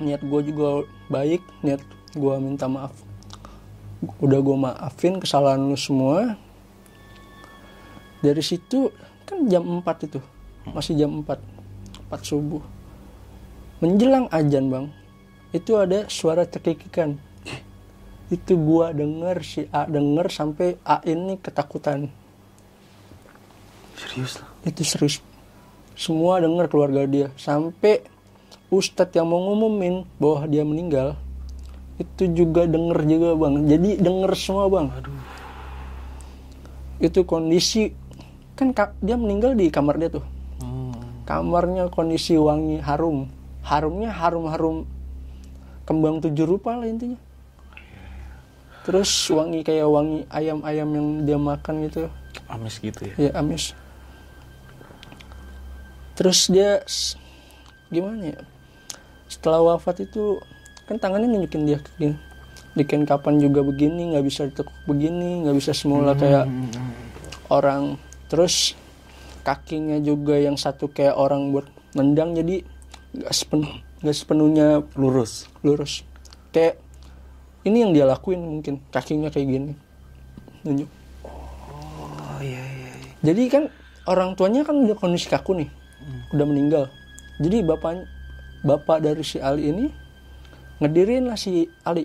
B: niat gue juga baik niat gue minta maaf. Udah gue maafin kesalahan lu semua. Dari situ kan jam 4 itu. Masih jam 4 4 subuh. Menjelang ajan bang itu ada suara cekikikan. Itu gua denger si A denger sampai A ini ketakutan.
A: Serius lah.
B: Itu serius. Semua dengar keluarga dia. Sampai ustadz yang mau ngumumin bahwa dia meninggal itu juga denger juga bang. Jadi denger semua bang. Itu kondisi kan ka- dia meninggal di kamar dia tuh. Kamarnya kondisi wangi harum. Harumnya harum harum kembang tujuh rupa lah intinya. Terus wangi kayak wangi ayam ayam yang dia makan gitu.
A: Amis gitu ya.
B: ya amis terus dia gimana ya? Setelah wafat itu kan tangannya nunjukin dia gini. Di kain kapan juga begini nggak bisa ditekuk begini nggak bisa semula kayak orang. Terus kakinya juga yang satu kayak orang buat nendang jadi nggak sepenuh nggak sepenuhnya
A: Lurus.
B: lurus. Kayak ini yang dia lakuin mungkin kakinya kayak gini. Nunjuk.
A: Oh iya iya. iya.
B: jadi kan orang tuanya kan udah kondisi kaku nih udah meninggal. Jadi bapak bapak dari si Ali ini ngedirin lah si Ali.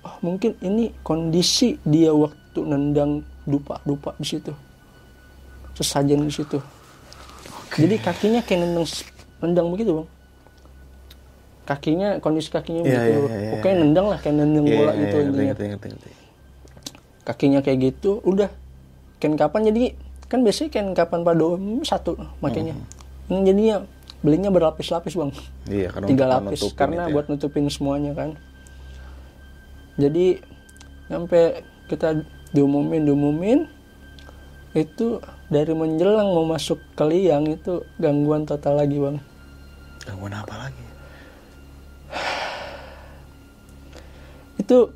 B: Oh mungkin ini kondisi dia waktu nendang dupa dupa di situ. Sesajen di situ. Jadi kakinya kayak nendang nendang begitu bang. Kakinya kondisi kakinya
A: Iya,
B: begitu.
A: iya, iya,
B: pokoknya nendang lah kayak nendang
A: Iya,
B: bola
A: iya,
B: gitu
A: ngerti,
B: intinya.
A: ngerti.
B: kakinya kayak gitu udah. Kain kapan jadi kan biasanya kain kapan pada umum satu makanya ini jadinya belinya berlapis-lapis bang
A: Iya, karena
B: tiga lapis karena
A: ya.
B: buat nutupin semuanya kan jadi sampai kita diumumin diumumin itu dari menjelang mau masuk ke liang itu gangguan total lagi bang
A: Gangguan apa lagi? (sighs)
B: itu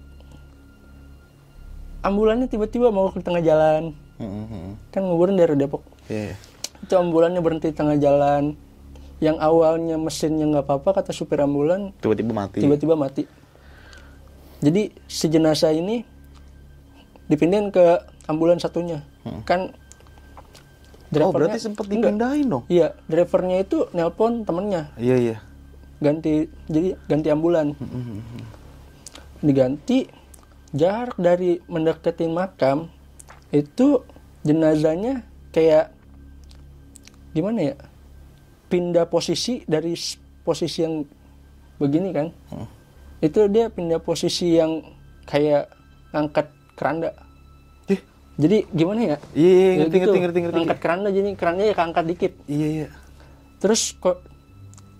B: ambulannya tiba-tiba mau ke tengah jalan
A: Hmm, hmm,
B: kan nguburin dari Depok
A: Iya.
B: Itu ambulannya berhenti di tengah jalan. Yang awalnya mesinnya nggak apa-apa kata supir ambulan
A: Tiba-tiba mati.
B: tiba-tiba mati. Jadi si jenazah ini dipindahin ke ambulan satunya. Kan
A: Oh,
B: drivernya-
A: berarti sempat dipindahin dong.
B: iya drivernya itu nelpon temennya.
A: Iya, iya.
B: ganti jadi ganti ambulan. Diganti jarak dari mendekatin makam itu jenazahnya kayak gimana ya? Pindah posisi dari posisi yang begini kan? Itu dia pindah posisi yang kayak ngangkat keranda.
A: Ih.
B: jadi gimana ya?
A: Iya, iya,
B: Ya
A: ngerti,
B: gitu,
A: ngerti, ngerti, ngerti.
B: ngangkat keranda jadi kerandanya ya keangkat dikit.
A: Iya, iya.
B: terus kok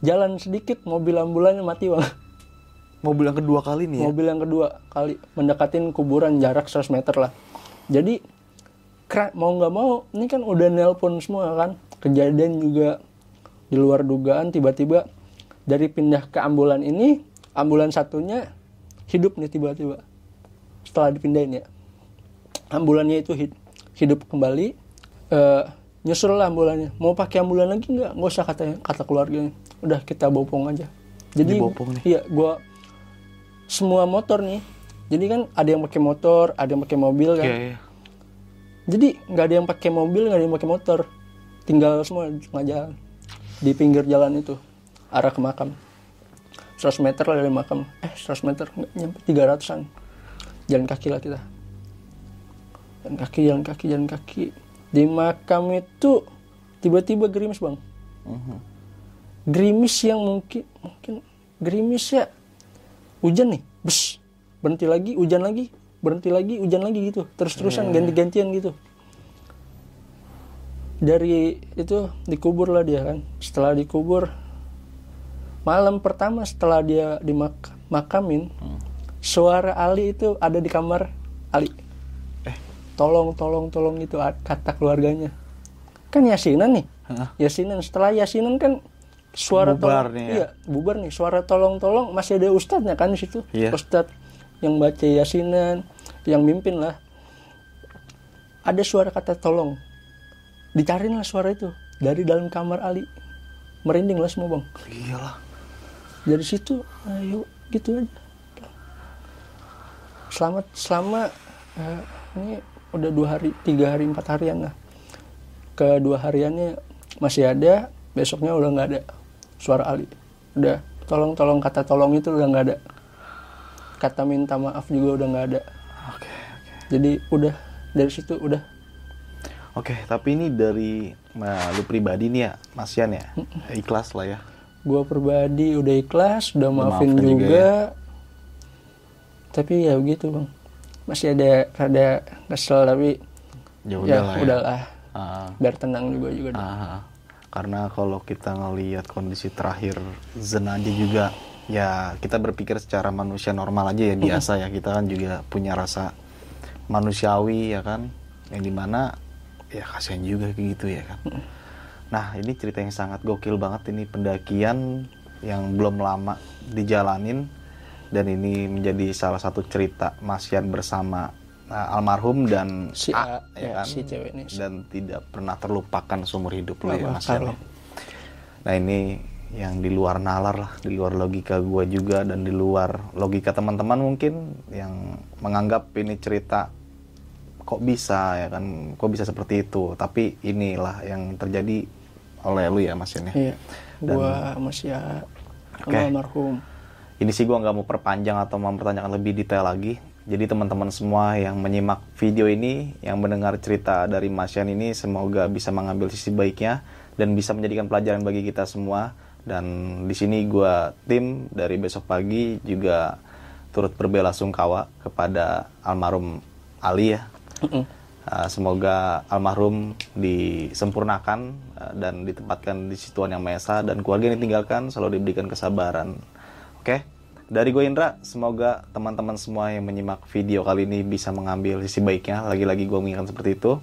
B: jalan sedikit mobil ambulannya mati bang.
A: Mobil yang kedua kali nih ya.
B: mobil yang kedua kali. Mendekatin kuburan jarak 100 meter lah. Jadi kera- mau nggak mau ini kan udah nelpon semua kan kejadian juga di luar dugaan tiba-tiba dari pindah ke ambulan ini ambulan satunya hidup nih tiba-tiba. Setelah dipindahin ya. Ambulannya itu hid- hidup kembali eh nyusul lah ambulannya. Mau pakai ambulan lagi nggak? Nggak usah katanya kata keluarganya. Udah kita bopong aja. Jadi
A: Dibopong nih?
B: iya gua semua motor nih. Jadi kan ada yang pakai motor ada yang pakai mobil kan.
A: Iya, iya.
B: jadi nggak ada yang pakai mobil nggak ada yang pakai motor tinggal semua di tengah jalan di pinggir jalan itu arah ke makam. 100 meter lah dari makam. Eh 100 meter nggak nyampe 300an jalan kaki lah kita. Jalan kaki jalan kaki jalan kaki. Di makam itu tiba-tiba gerimis bang.
A: Mhm.
B: gerimis yang mungkin mungkin gerimis ya. Hujan nih bes. Berhenti lagi hujan lagi. Berhenti lagi hujan lagi gitu. Terus-terusan ganti-gantian gitu dari itu dikubur lah dia kan. Setelah dikubur malam pertama setelah dia dimakamin suara Ali itu ada di kamar Ali. Tolong tolong tolong itu kata keluarganya. Kan yasinan nih.
A: Hah?
B: yasinan setelah yasinan kan suara
A: Bubar
B: tolong
A: nih ya?
B: iya bubar nih. Suara tolong tolong masih ada ustadznya kan di situ.
A: Iya.
B: ustadz yang baca yasinan yang mimpin lah. Ada suara kata tolong dicariin lah suara itu. Dari dalam kamar Ali. Merinding lah semua bang.
A: Iyalah.
B: Dari situ ayo gitu aja. Selamat selama eh, ini udah dua hari tiga hari empat harian lah. Kedua hariannya masih ada besoknya udah nggak ada suara Ali. Udah tolong tolong kata tolong itu udah nggak ada. Kata minta maaf juga udah nggak ada.
A: Oke.
B: Jadi udah dari situ udah
A: oke tapi ini dari nah, lu pribadi nih ya Mas Yan ya? Ikhlas lah ya.
B: Gua pribadi udah ikhlas udah maafin
A: juga.
B: juga, tapi ya begitu bang. Masih ada rada kesel tapi
A: ya
B: ya
A: udahlah ya.
B: udahlah.
A: Ah,
B: biar tenang juga juga
A: ah. karena kalau kita ngelihat kondisi terakhir Zen aja juga ya kita berpikir secara manusia normal aja ya biasa ya. Kita kan juga punya rasa manusiawi ya kan yang di mana ya kasihan juga kayak gitu ya kan nah ini cerita yang sangat gokil banget ini pendakian yang belum lama dijalanin dan ini menjadi salah satu cerita Mas Yan bersama uh, almarhum dan
B: Si
A: A,
B: A,
A: ya
B: ya,
A: kan?
B: si cewek ini.
A: dan tidak pernah terlupakan seumur hidup lo ya Mas. Yan. Nah ini yang di luar nalar lah, di luar logika gua juga dan di luar logika teman-teman mungkin yang menganggap ini cerita kok bisa ya kan, kok bisa seperti itu. Tapi inilah yang terjadi oleh lu ya Mas Yan ya.
B: Iya. Gua masih ya sama almarhum.
A: Ini sih gua nggak mau perpanjang atau mempertanyakan lebih detail lagi. Jadi teman-teman semua yang menyimak video ini, yang mendengar cerita dari Mas Yan ini, semoga bisa mengambil sisi baiknya dan bisa menjadikan pelajaran bagi kita semua. Dan di sini gua tim dari besok pagi juga turut berbela sungkawa kepada almarhum Ali ya. Uh, semoga almarhum disempurnakan uh, dan ditempatkan di situ yang Maha Esa dan keluarga yang ditinggalkan selalu diberikan kesabaran. Oke. Dari gue Indra, semoga teman-teman semua yang menyimak video kali ini bisa mengambil sisi baiknya. Lagi-lagi gue mengingatkan seperti itu.